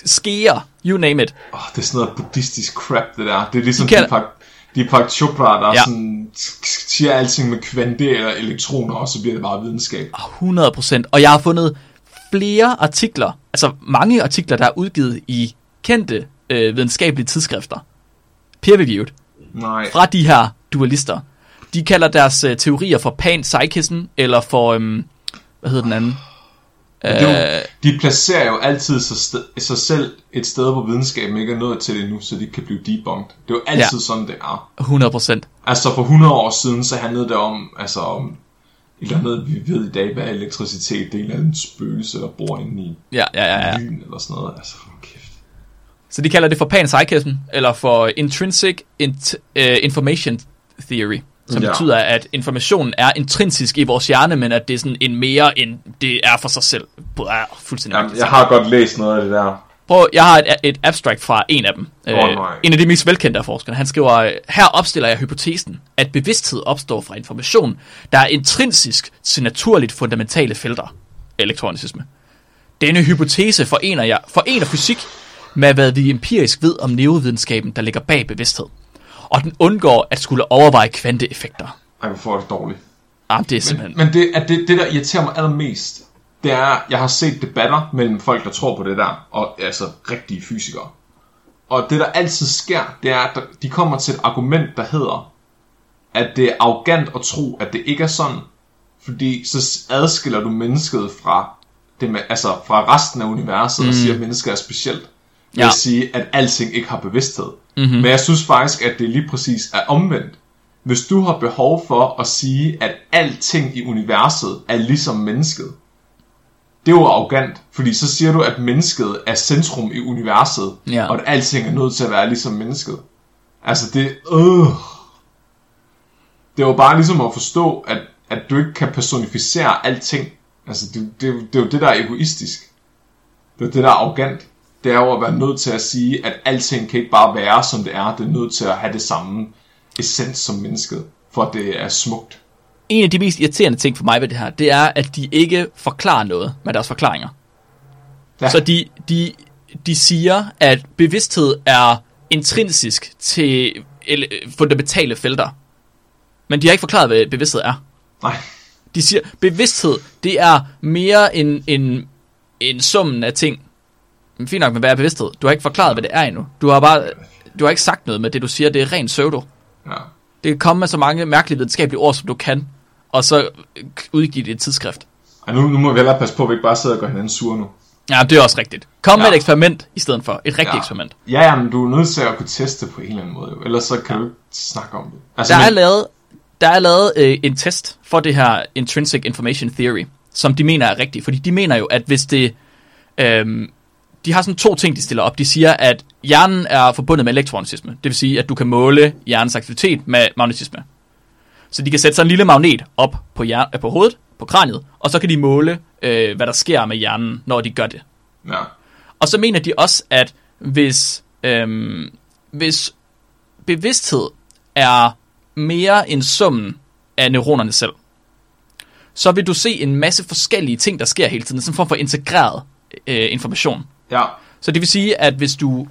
Speaker 2: skeer, you name it.
Speaker 3: Åh, det er sådan noget buddhistisk crap, det der. Det er ligesom
Speaker 2: De kalder-
Speaker 3: Deepak Chopra, der
Speaker 2: ja.
Speaker 3: sådan, siger alting med kvante eller elektroner, og så bliver det bare videnskab.
Speaker 2: 100%. Og jeg har fundet flere artikler, altså mange artikler, der er udgivet i kendte øh, videnskabelige tidsskrifter, peer-reviewed,
Speaker 3: Nej.
Speaker 2: fra de her dualister. De kalder deres øh, teorier for panpsychism, eller for, øhm, hvad hedder den anden?
Speaker 3: Er
Speaker 2: Øh,
Speaker 3: jo, de placerer jo altid sig, sted, sig selv et sted, hvor videnskaben ikke er nået til det nu, så de kan blive debunked. Det er jo altid ja. sådan, det er.
Speaker 2: 100%.
Speaker 3: Altså for 100 år siden, så handlede det om, altså om et eller andet, vi ved i dag, hvad er elektricitet, det er en eller anden spøgelse, der bor inde i
Speaker 2: Ja, ja, ja, ja.
Speaker 3: lyn eller sådan noget. Altså, hold kæft.
Speaker 2: Så de kalder det for panpsychism, eller for intrinsic int, uh, information theory, som ja. Betyder, at informationen er intrinsisk i vores hjerne, men at det er sådan en mere, end det er for sig selv. Blah, fuldstændig
Speaker 3: Jamen, jeg har godt læst noget af det der.
Speaker 2: Prøv, jeg har et, et abstract fra en af dem. Øh,
Speaker 3: Åh, nej.
Speaker 2: en af de mest velkendte af forskerne. Han skriver, øh, her opstiller jeg hypotesen, at bevidsthed opstår fra information, der er intrinsisk til naturligt fundamentale felter. Elektronicisme. Denne hypotese forener, jeg, forener fysik med, hvad vi empirisk ved om neurovidenskaben, der ligger bag bevidsthed. Og den undgår at skulle overveje kvanteeffekter.
Speaker 3: Ej, hvor får det dårligt.
Speaker 2: Ah, det er simpelthen...
Speaker 3: Men det, at det, det, der irriterer mig allermest, det er, jeg har set debatter mellem folk, der tror på det der, og altså rigtige fysikere. Og det, der altid sker, det er, at de kommer til et argument, der hedder, at det er arrogant at tro, at det ikke er sådan, fordi så adskiller du mennesket fra, det med, altså fra resten af universet, mm. og siger, at mennesket er specielt.
Speaker 2: Ja.
Speaker 3: at sige, at alting ikke har bevidsthed. Mm-hmm. Men jeg synes faktisk, at det lige præcis er omvendt. Hvis du har behov for at sige, at alting i universet er ligesom mennesket, det er jo arrogant, fordi så siger du, at mennesket er centrum i universet,
Speaker 2: Ja.
Speaker 3: og at alting er nødt til at være ligesom mennesket. Altså det, øh. Det er jo bare ligesom at forstå, at, at du ikke kan personificere alting. Altså det, det, det er jo det, der er egoistisk. Det er det, der er arrogant. Det er jo at være nødt til at sige, at alting kan ikke bare være, som det er. Det er nødt til at have det samme essens som mennesket, for at det er smukt.
Speaker 2: En af de mest irriterende ting for mig ved det her, det er, at de ikke forklarer noget med deres forklaringer.
Speaker 3: Ja.
Speaker 2: Så de, de, de siger, at bevidsthed er intrinsisk til fundamentale felter. Men de har ikke forklaret, hvad bevidsthed er.
Speaker 3: Nej.
Speaker 2: De siger, bevidsthed, det er mere end, end, end summen af ting. Men fint nok med, hvad er bevidsthed? Du har ikke forklaret, hvad det er endnu. Du har bare du har ikke sagt noget med det, du siger. Det er rent pseudo.
Speaker 3: Ja.
Speaker 2: Det kan komme med så mange mærkelige videnskabelige ord, som du kan, og så udgive det i et tidsskrift.
Speaker 3: Ej, nu, nu må vi hellere passe på, at vi ikke bare sidder og gør hinanden sure nu.
Speaker 2: Ja, det er også rigtigt. Kom ja. med
Speaker 3: Ja.
Speaker 2: et eksperiment i stedet for. Et rigtigt ja.
Speaker 3: Ja.
Speaker 2: eksperiment.
Speaker 3: Ja, ja, men du er nødt til at kunne teste på en eller anden måde, jo. ellers så kan du ikke snakke om det. Altså,
Speaker 2: Der er
Speaker 3: men-
Speaker 2: lavet, der er lavet øh, en test for det her Intrinsic Information Theory, som de mener er rigtigt. Fordi de mener jo, at hvis det... Øhm, de har sådan to ting, de stiller op. De siger, at hjernen er forbundet med elektronicisme. Det vil sige, at du kan måle hjernens aktivitet med magnetisme. Så de kan sætte sådan en lille magnet op på, hjern- øh, på hovedet, på kraniet, og så kan de måle, øh, hvad der sker med hjernen, når de gør det.
Speaker 3: Ja.
Speaker 2: Og så mener de også, at hvis, øhm, hvis bevidsthed er mere end summen af neuronerne selv, så vil du se en masse forskellige ting, der sker hele tiden. Sådan en form for integreret øh, information.
Speaker 3: Ja.
Speaker 2: Så det vil sige, at hvis du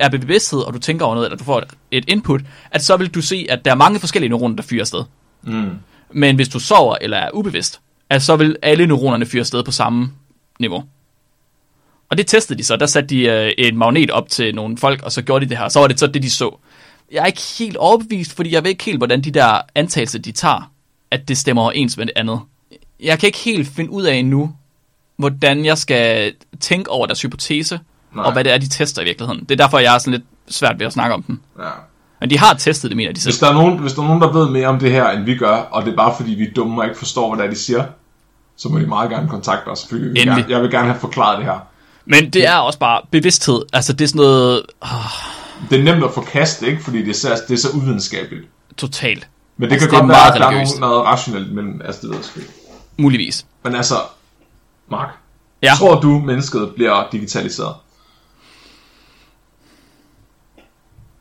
Speaker 2: er bevidsthed, og du tænker over noget, eller du får et- et input, at så vil du se, at der er mange forskellige neuroner, der fyrer afsted.
Speaker 3: Mm.
Speaker 2: Men hvis du sover eller er ubevidst, at så vil alle neuronerne fyre afsted på samme niveau. Og det testede de så. Der satte de øh, en magnet op til nogle folk, og så gjorde de det her. Så var det så det, de så. Jeg er ikke helt overbevist, fordi jeg ved ikke helt, hvordan de der antagelser, de tager, at det stemmer overens med det andet. Jeg kan ikke helt finde ud af endnu, hvordan jeg skal tænke over deres hypotese,
Speaker 3: Nej.
Speaker 2: og hvad det er, de tester i virkeligheden. Det er derfor, jeg er sådan lidt svært ved at snakke om den.
Speaker 3: ja.
Speaker 2: Men de har testet det, mener de selv.
Speaker 3: Hvis der, er nogen, hvis der er nogen, der ved mere om det her, end vi gør, og det er bare fordi, vi er dumme og ikke forstår, hvad det er, de siger, så må de meget gerne kontakte os, vi vil gerne, jeg vil gerne have forklaret det her.
Speaker 2: Men det er også bare bevidsthed. Altså, det er sådan noget
Speaker 3: Det er nemt at forkaste, ikke? Fordi det er så, det er så uvidenskabeligt.
Speaker 2: totalt.
Speaker 3: Men det
Speaker 2: Altså,
Speaker 3: kan
Speaker 2: det
Speaker 3: godt være,
Speaker 2: meget
Speaker 3: at der er noget rationelt mellem, altså det ved jeg.
Speaker 2: Muligvis.
Speaker 3: Men altså, Mark,
Speaker 2: Ja.
Speaker 3: tror du, mennesket bliver digitaliseret?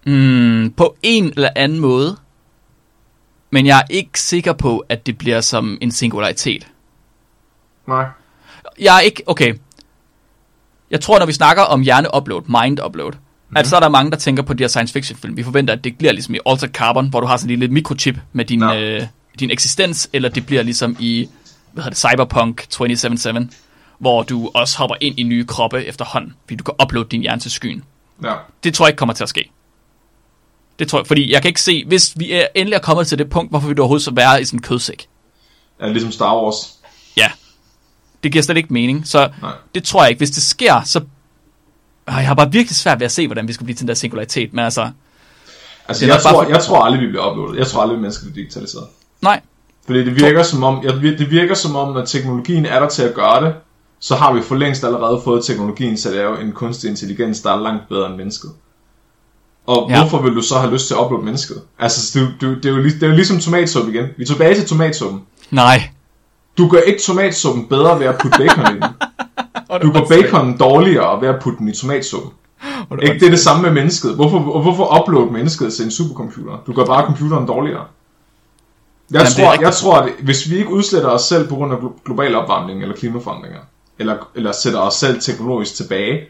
Speaker 2: Mm, på en eller anden måde. Men jeg er ikke sikker på, at det bliver som en singularitet.
Speaker 3: Nej.
Speaker 2: Jeg er ikke... Okay. Jeg tror, når vi snakker om hjerne-upload, mind-upload, mm-hmm. at så er der mange, der tænker på de her science fiction film. Vi forventer, at det bliver ligesom i Altered Carbon, hvor du har sådan en lille mikrochip med din,
Speaker 3: Nå.
Speaker 2: øh, din eksistens, eller det bliver ligesom i hvad hedder det, Cyberpunk 2077, hvor du også hopper ind i nye kroppe efterhånden, fordi du kan uploade din hjerne til skyen.
Speaker 3: Ja.
Speaker 2: Det tror jeg ikke kommer til at ske. Det tror jeg, fordi jeg kan ikke se, hvis vi er endelig er kommet til det punkt, hvorfor vil du overhovedet så være i sådan en kødsæk?
Speaker 3: ja ligesom Star Wars.
Speaker 2: Ja. Det giver slet ikke mening, så
Speaker 3: Nej.
Speaker 2: det tror jeg ikke. Hvis det sker, så... Øh, Jeg har bare virkelig svært ved at se, hvordan vi skal blive til den der singularitet, men altså...
Speaker 3: Altså, jeg tror,
Speaker 2: for-
Speaker 3: jeg tror aldrig, vi bliver uploadet. Jeg tror aldrig, mennesker bliver digitaliseret.
Speaker 2: Nej,
Speaker 3: Fordi det virker som om, jeg, det virker som om, når teknologien er der til at gøre det, så har vi for længst allerede fået teknologien til at lave en kunstig intelligens, der er langt bedre end mennesket. Og
Speaker 2: Ja.
Speaker 3: ja. hvorfor vil du så have lyst til at uploade mennesket? Altså, det, det, det, er jo, det er jo ligesom tomatsuppe igen. Vi er tilbage til tomatsuppen.
Speaker 2: nej.
Speaker 3: Du gør ikke tomatsuppen bedre ved at putte bacon i den. Du gør baconen dårligere ved at putte den i tomatsuppen. Ikke det er det samme med mennesket. Hvorfor, hvorfor uploade mennesket til en supercomputer? Du gør bare computeren dårligere. Jeg,
Speaker 2: Jamen,
Speaker 3: tror, jeg tror, at hvis vi ikke udsletter os selv på grund af glo- global opvarmning eller klimaforandringer, eller, eller sætter os selv teknologisk tilbage,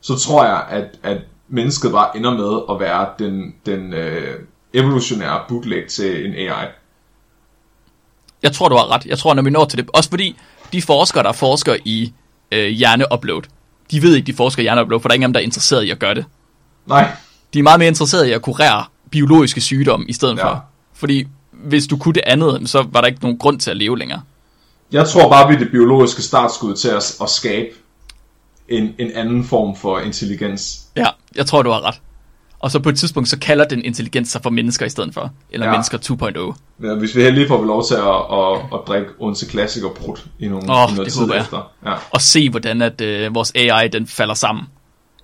Speaker 3: så tror jeg, at, at mennesket bare ender med at være den, den øh, evolutionære bootleg til en AI.
Speaker 2: Jeg tror, du har ret. Jeg tror, når vi når til det... Også fordi de forskere, der forsker i øh, hjerneupload, de ved ikke, de forsker i hjerneupload, for der er ingen af dem, der er interesseret i at gøre det.
Speaker 3: Nej,
Speaker 2: De er meget mere interesserede i at kurere biologiske sygdomme i stedet
Speaker 3: Ja.
Speaker 2: for. Fordi hvis du kunne det andet, så var der ikke nogen grund til at leve længere.
Speaker 3: jeg tror bare, vi er det biologiske startskud til at, at skabe en, en anden form for intelligens.
Speaker 2: Ja, jeg tror, du har ret. Og så på et tidspunkt, så kalder den intelligens sig for mennesker i stedet for. Eller ja. Mennesker 2.0.
Speaker 3: Ja, hvis vi heldige får vi lov til at, at, at drikke Odense Classic og Brut i, nogle,
Speaker 2: Åh,
Speaker 3: i noget tid
Speaker 2: jeg.
Speaker 3: efter. Ja.
Speaker 2: Og se, hvordan at, øh, vores AI, den falder sammen.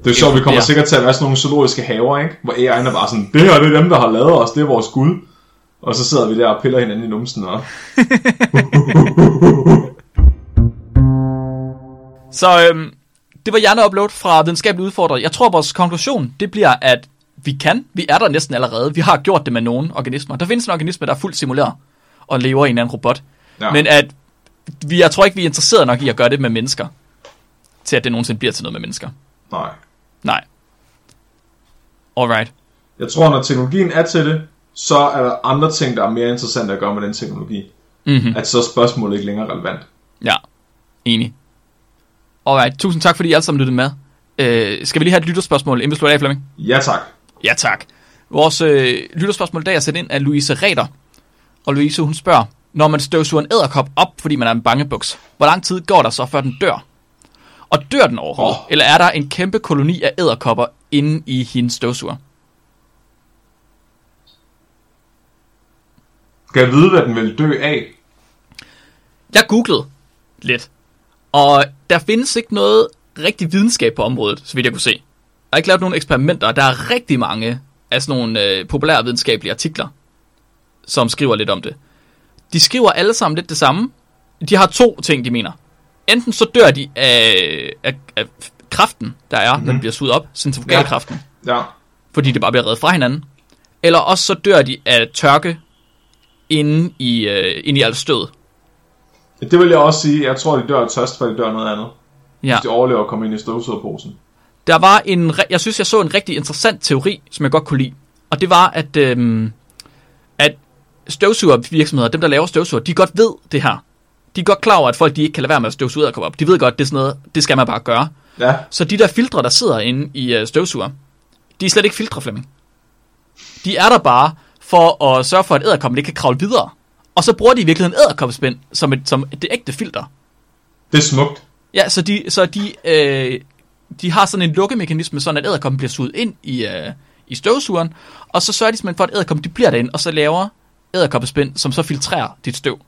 Speaker 3: Det er sjovt, vi kommer
Speaker 2: Ja.
Speaker 3: sikkert til at være sådan nogle zoologiske haver, ikke? hvor AI'en er bare sådan, det her det er dem, der har lavet os, det er vores gud. Og så sidder vi der og piller hinanden i numsen. Og...
Speaker 2: Så øhm, det var hjerneupload fra videnskabelig udfordring. Jeg tror, vores konklusion, det bliver, at vi kan. Vi er der næsten allerede. Vi har gjort det med nogle organismer. Der findes en organisme, der er fuldt simuleret og lever i en anden robot.
Speaker 3: Ja.
Speaker 2: Men at vi, jeg tror ikke, vi er interesseret nok i at gøre det med mennesker. Til at det nogensinde bliver til noget med mennesker.
Speaker 3: Nej.
Speaker 2: Nej. Alright.
Speaker 3: Jeg tror, når teknologien er til det, så er der andre ting, der er mere interessante at gøre med den teknologi.
Speaker 2: Mhm.
Speaker 3: At så er spørgsmålet ikke længere relevant.
Speaker 2: Ja, enig. Alright, tusind tak, fordi I alle sammen lyttede med. Øh, skal vi lige have et lytterspørgsmål, inden vi slutter af, Flemming?
Speaker 3: Ja tak.
Speaker 2: Ja, tak. Vores øh, lytterspørgsmål i dag er sat ind af Louise Reder. Og Louise, hun spørger, når man støvsuger en æderkop op, fordi man er en bangebuks, hvor lang tid går der så, før den dør? Og dør den overhovedet?
Speaker 3: Åh.
Speaker 2: Eller er der en kæmpe koloni af æderkopper inde i hendes støvsuger?
Speaker 3: Skal jeg vide, hvad den vil dø af?
Speaker 2: Jeg googlede lidt, og der findes ikke noget rigtig videnskab på området, så vidt jeg kunne se. Der er ikke lavet nogen eksperimenter, der er rigtig mange af sådan nogle øh, populære videnskabelige artikler, som skriver lidt om det. De skriver alle sammen lidt det samme. De har to ting, de mener. Enten så dør de af, af, af kraften, der er, mm-hmm. når den bliver suget op, centrifugalkraften, ja.
Speaker 3: Ja.
Speaker 2: fordi det bare bliver reddet fra hinanden. Eller også så dør de af tørke inde i, øh, inde i alt stød.
Speaker 3: Det vil jeg også sige. Jeg tror, de dør tørst, for de dør noget andet.
Speaker 2: Ja.
Speaker 3: Hvis de overlever at komme ind i støvsugerposen.
Speaker 2: Der var en, jeg synes, jeg så en rigtig interessant teori, som jeg godt kunne lide. Og det var, at, øhm, at støvsugervirksomheder, dem der laver støvsuger, de godt ved det her. De er godt klar over, at folk de ikke kan lade være med at støvsuge og komme op. De ved godt, det er sådan noget, det skal man bare gøre.
Speaker 3: Ja.
Speaker 2: Så de der filtre, der sidder inde i øh, støvsuger, de er slet ikke filtre, Flemming. De er der bare for at sørge for, at æderkoppen ikke kan kravle videre. Og så bruger de i virkeligheden æderkoppespind som, et, som det ægte filter.
Speaker 3: Det er smukt.
Speaker 2: Ja, så de, så de, øh, de har sådan en lukkemekanisme, sådan at æderkoppen bliver suget ind i, øh, i støvsugeren, og så sørger de simpelthen for, at æderkoppen de bliver derinde, og så laver æderkoppespind, som så filtrerer dit støv.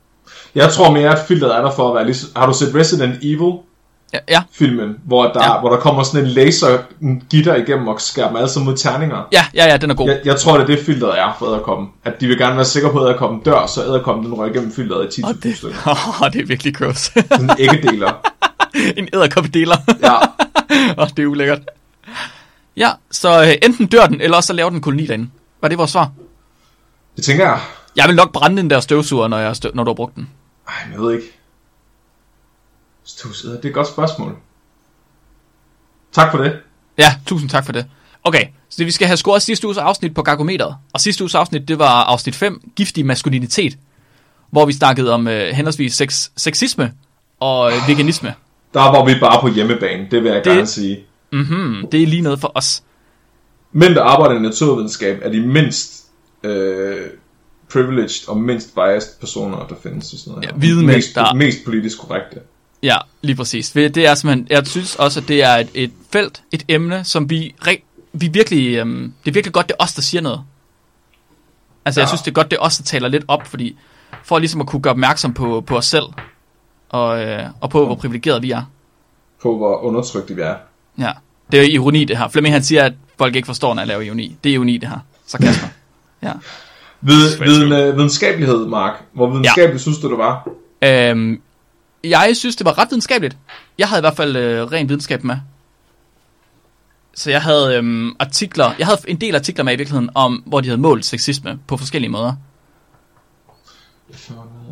Speaker 3: Jeg tror mere, at filteret er der for at være ligesom... Har du set Resident Evil?
Speaker 2: Ja, ja,
Speaker 3: filmen, hvor der,
Speaker 2: Ja.
Speaker 3: hvor der kommer sådan en laser gitter igennem og skærer alle sammen mod terninger.
Speaker 2: ja, ja, ja den er god.
Speaker 3: Jeg, jeg tror, det er det filteret er for æderkoppen. At de vil gerne være sikre på, at æderkoppen dør, så æderkoppen den rører igennem filteret i 10.000
Speaker 2: Og det, oh, det er virkelig gross.
Speaker 3: Sådan ikke deler.
Speaker 2: en æderkoppedeler.
Speaker 3: Ja.
Speaker 2: og det er ulækkert. Ja, så øh, enten dør den, eller også så laver den en koloni derinde. Var det vores svar?
Speaker 3: Det tænker jeg.
Speaker 2: Jeg vil nok brænde den der støvsuger, når, jeg støv, når du har brugt den.
Speaker 3: Ej, jeg ved ikke. Stusæder, det er et godt spørgsmål. Tak for det.
Speaker 2: Ja, tusind tak for det. Okay, så det, vi skal have scoret sidste uges afsnit på Gargometeret. Og sidste uges afsnit, det var afsnit 5, Giftig maskulinitet. Hvor vi snakkede om øh, henholdsvis sex, sexisme og øh, veganisme.
Speaker 3: Der var vi bare på hjemmebane, det vil jeg
Speaker 2: Det-
Speaker 3: gerne sige.
Speaker 2: Mm, det er lige noget for os.
Speaker 3: Mænd, der arbejder i naturvidenskab, er de mindst øh, privileged og mindst biased personer, der findes i sådan noget
Speaker 2: Ja, hvide mænd,
Speaker 3: mest,
Speaker 2: der-
Speaker 3: mest politisk korrekte.
Speaker 2: Ja, lige præcis. Det er simpelthen, jeg synes også, at det er et, et felt, et emne, som vi, re- vi virkelig, øhm, det er virkelig godt, det er os, der siger noget. Altså, jeg
Speaker 3: Ja.
Speaker 2: synes, det er godt, det er os, der taler lidt op, fordi for ligesom at kunne gøre opmærksom på, på os selv, og, øh, og på, hvor privilegeret vi er.
Speaker 3: På hvor undertrykte vi er.
Speaker 2: Ja, det er jo ironi, det her. Flemming, han siger, at folk ikke forstår, når jeg laver ironi. Det er ironi, det her. Så Kasper. Ja.
Speaker 3: Vid, viden, øh, videnskabelighed, Mark. Hvor videnskabeligt ja. synes du, det var?
Speaker 2: Øhm, jeg synes, det var ret videnskabeligt. Jeg havde i hvert fald øh, ren videnskab med. Så jeg havde øhm, artikler, jeg havde en del artikler med i virkeligheden, om hvor de havde målt sexisme på forskellige måder.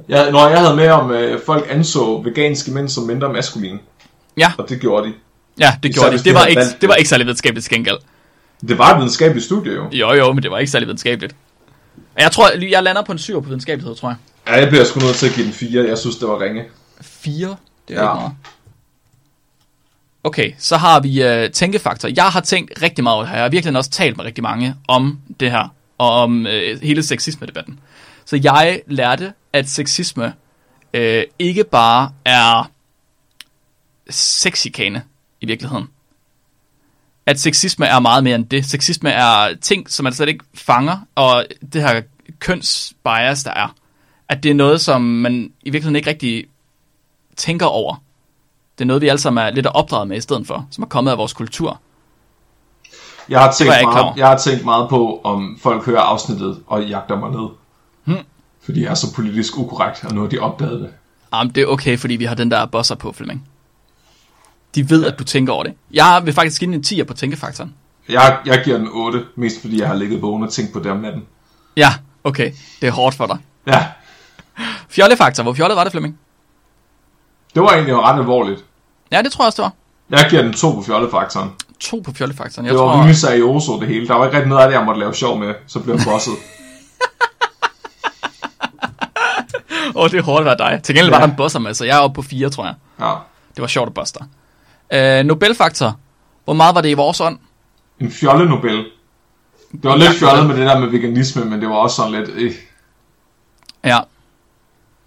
Speaker 3: Ja, når jeg havde med om, øh, folk anså veganske mænd som mindre maskuline.
Speaker 2: Ja,
Speaker 3: Og det gjorde de.
Speaker 2: ja det
Speaker 3: Især
Speaker 2: gjorde de. Det
Speaker 3: de
Speaker 2: var, ikke, det var ikke særlig videnskabeligt gengæld.
Speaker 3: Det var et videnskabeligt studie jo.
Speaker 2: Jo, jo, men det var ikke særlig videnskabeligt. Jeg tror, jeg lander på en syv på videnskabelighed, tror jeg.
Speaker 3: Ja, jeg bliver sgu nødt til at give den 4. Jeg synes, det var ringe.
Speaker 2: 4? Det er
Speaker 3: Ja.
Speaker 2: meget. Okay, så har vi øh, tænkefaktor. Jeg har tænkt rigtig meget her. Jeg har virkelig også talt med rigtig mange om det her, og om øh, hele sexisme-debatten. Så jeg lærte, at sexisme øh, ikke bare er sexikane i virkeligheden. At sexisme er meget mere end det. Sexisme er ting, som man slet ikke fanger, og det her kønsbias, der er. At det er noget, som man i virkeligheden ikke rigtig tænker over. Det er noget, vi alle sammen er lidt opdraget med i stedet for, som er kommet af vores kultur.
Speaker 3: Jeg har, tænkt
Speaker 2: jeg
Speaker 3: meget, jeg har tænkt meget på, om folk hører afsnittet og jagter mig ned.
Speaker 2: Hmm.
Speaker 3: Fordi jeg er så politisk ukorrekt, og nu har de opdaget det.
Speaker 2: Jamen, det er okay, fordi vi har den der bosser på, Flemming. De ved, at du tænker over det. Jeg vil faktisk give den en 10'er på tænkefaktoren.
Speaker 3: Jeg, jeg giver den 8, mest fordi jeg har ligget vågen og tænkt på det om natten.
Speaker 2: Ja, okay. Det er hårdt for dig.
Speaker 3: Ja,
Speaker 2: Fjollefaktor. Hvor fjollet var det, Flemming?
Speaker 3: Det var egentlig ret alvorligt.
Speaker 2: Ja, det tror jeg også, det var.
Speaker 3: Jeg giver den 2 på fjollefaktoren.
Speaker 2: To på fjollefaktoren. Jeg
Speaker 3: Det var
Speaker 2: tror...
Speaker 3: rimelig serioso det hele. Der var ikke rigtig noget af det, jeg måtte lave sjov med. Så blev jeg bosset.
Speaker 2: Åh, oh, det er hårdt at være dig. Til gengæld
Speaker 3: Ja.
Speaker 2: var der en bosser med, så jeg er oppe på 4, tror jeg.
Speaker 3: Ja.
Speaker 2: Det var sjovt at bosse dig. Øh, Nobelfaktor. Hvor meget var det i vores ånd?
Speaker 3: En fjolle Nobel. Det var lidt fjollet med det der med veganisme, men det var også sådan lidt... Øh.
Speaker 2: Ja.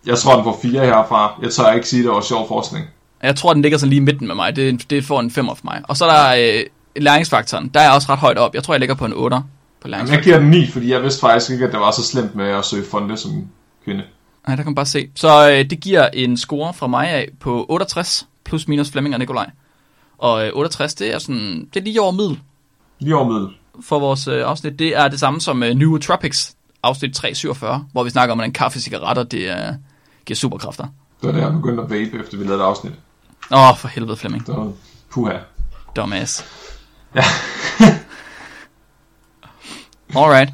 Speaker 3: Jeg tror, den får 4 herfra. Jeg tør ikke sige, at det var sjov forskning.
Speaker 2: Jeg tror, den ligger sådan lige i midten med mig. Det, det får en 5 for mig. Og så er der øh, læringsfaktoren. Der er jeg også ret højt op. Jeg tror, jeg ligger på en 8 på
Speaker 3: Jamen, jeg giver den 9, fordi jeg vidste faktisk ikke, at det var så slemt med at søge fonde som kvinde.
Speaker 2: Nej, der kan man bare se. Så øh, det giver en score fra mig af på 68, plus minus Flemming og Nikolaj. Og øh, 68, det er sådan, det er lige over middel
Speaker 3: Lige over middel.
Speaker 2: for vores øh, afsnit. Det er det samme som øh, New Tropics afsnit 347, hvor vi snakker om, hvordan kaffe og cigaretter, det øh, giver superkræfter.
Speaker 3: Det var der, jeg begyndte at vape, efter vi lavede et afsnit.
Speaker 2: Åh, oh, for helvede Flemming.
Speaker 3: Det var puha.
Speaker 2: Dumbass.
Speaker 3: Ja.
Speaker 2: Alright.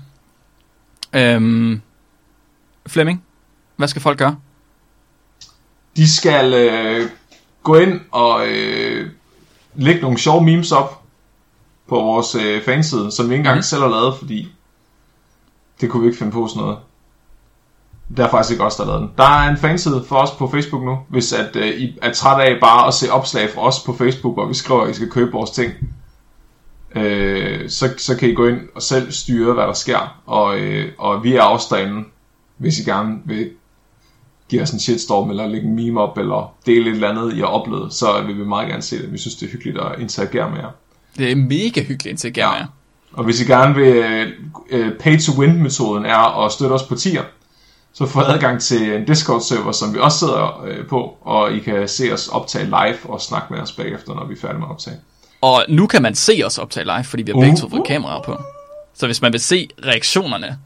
Speaker 2: Øhm, Flemming, hvad skal folk gøre?
Speaker 3: De skal øh, gå ind og øh, lægge nogle sjove memes op på vores øh, fanside, som vi ikke engang
Speaker 2: Mhm.
Speaker 3: selv har lavet, fordi det kunne vi ikke finde på sådan noget. Det er faktisk ikke os, der lavet den. Der er en fanside for os på Facebook nu, hvis at, øh, I er træt af bare at se opslag fra os på Facebook, hvor vi skriver, at I skal købe vores ting. Øh, så, så kan I gå ind og selv styre, hvad der sker. Og, øh, og vi er også derinde, hvis I gerne vil give os en shitstorm, eller lægge en meme op, eller dele et eller andet, I har oplevet, så vil vi meget gerne se det. Vi synes, det er hyggeligt at interagere med jer.
Speaker 2: Det er mega hyggeligt til
Speaker 3: Ja.
Speaker 2: ja.
Speaker 3: Og hvis I gerne vil, øh, pay-to-win-metoden er at støtte os på tier, så får I adgang til en Discord-server, som vi også sidder øh, på, og I kan se os optage live og snakke med os bagefter, når vi er færdige med at optage.
Speaker 2: Og nu kan man se os optage live, fordi vi har
Speaker 3: Uh.
Speaker 2: begge to fået kameraer på. Så hvis man vil se reaktionerne,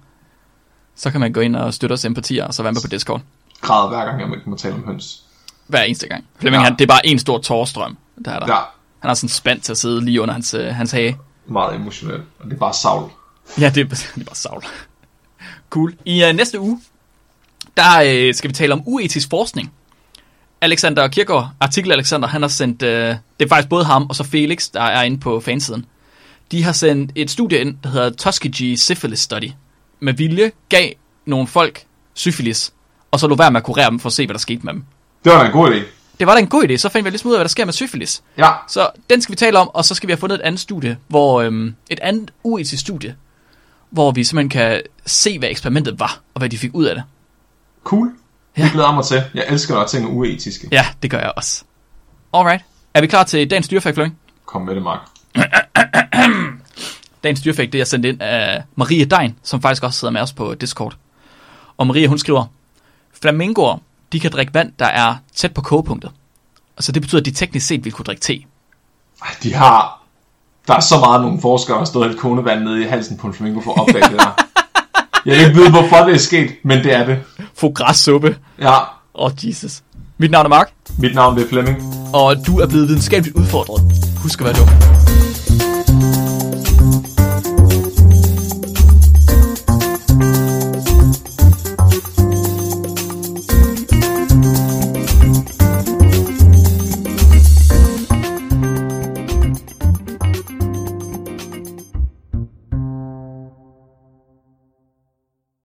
Speaker 2: så kan man gå ind og støtte os empatier, og så være med på Discord.
Speaker 3: Græder hver gang, jeg må tale om høns.
Speaker 2: Hver eneste gang. Flemming,
Speaker 3: Ja.
Speaker 2: han, det er bare en stor tårstrøm, der er der.
Speaker 3: Ja,
Speaker 2: Han har sådan en spand til at sidde lige under hans, øh, hans hage.
Speaker 3: meget emotionelt, og det er bare savl.
Speaker 2: Ja, det er, det er bare savl. Cool. I uh, næste uge, der uh, skal vi tale om uetisk forskning. Alexander Kirkegaard, artikel Alexander, han har sendt, uh, det er faktisk både ham og så Felix, der er inde på fansiden. De har sendt et studie ind, der hedder Tuskegee Syphilis Study. Med vilje gav nogle folk syfilis, og så lå være med at kurere dem for at se, hvad der skete med dem.
Speaker 3: Det var da en god idé.
Speaker 2: Det var da en god idé, så fandt vi ligesom ud af, hvad der sker med syfilis.
Speaker 3: Ja,
Speaker 2: Så den skal vi tale om, og så skal vi have fundet et andet studie, hvor øhm, et andet uetisk studie, hvor vi simpelthen kan se, hvad eksperimentet var, og hvad de fik ud af det.
Speaker 3: Cool.
Speaker 2: Ja.
Speaker 3: Det glæder mig til. Jeg elsker, når ting er uetiske.
Speaker 2: Ja, det gør jeg også. Alright. Er vi klar til dagens dyrefakt, Flemming?
Speaker 3: Kom med det, Mark.
Speaker 2: Dagens dyrefakt, det er sendt ind af Maria Dein, som faktisk også sidder med os på Discord. Og Maria, hun skriver, Flamingoer, de kan drikke vand, der er tæt på kogepunktet. Altså det betyder, at de teknisk set vil kunne drikke te.
Speaker 3: De har... Der er så meget nogle forskere, der har stået helt konevand nede i halsen på en flamingo for at opdage det der. Jeg vil ikke vide, hvorfor det er sket, men det er det.
Speaker 2: Få græssuppe.
Speaker 3: Ja,
Speaker 2: Åh, oh, Jesus. Mit navn er Mark,
Speaker 3: mit navn er Flemming.
Speaker 2: og du er blevet videnskabeligt udfordret. Husk at være dum.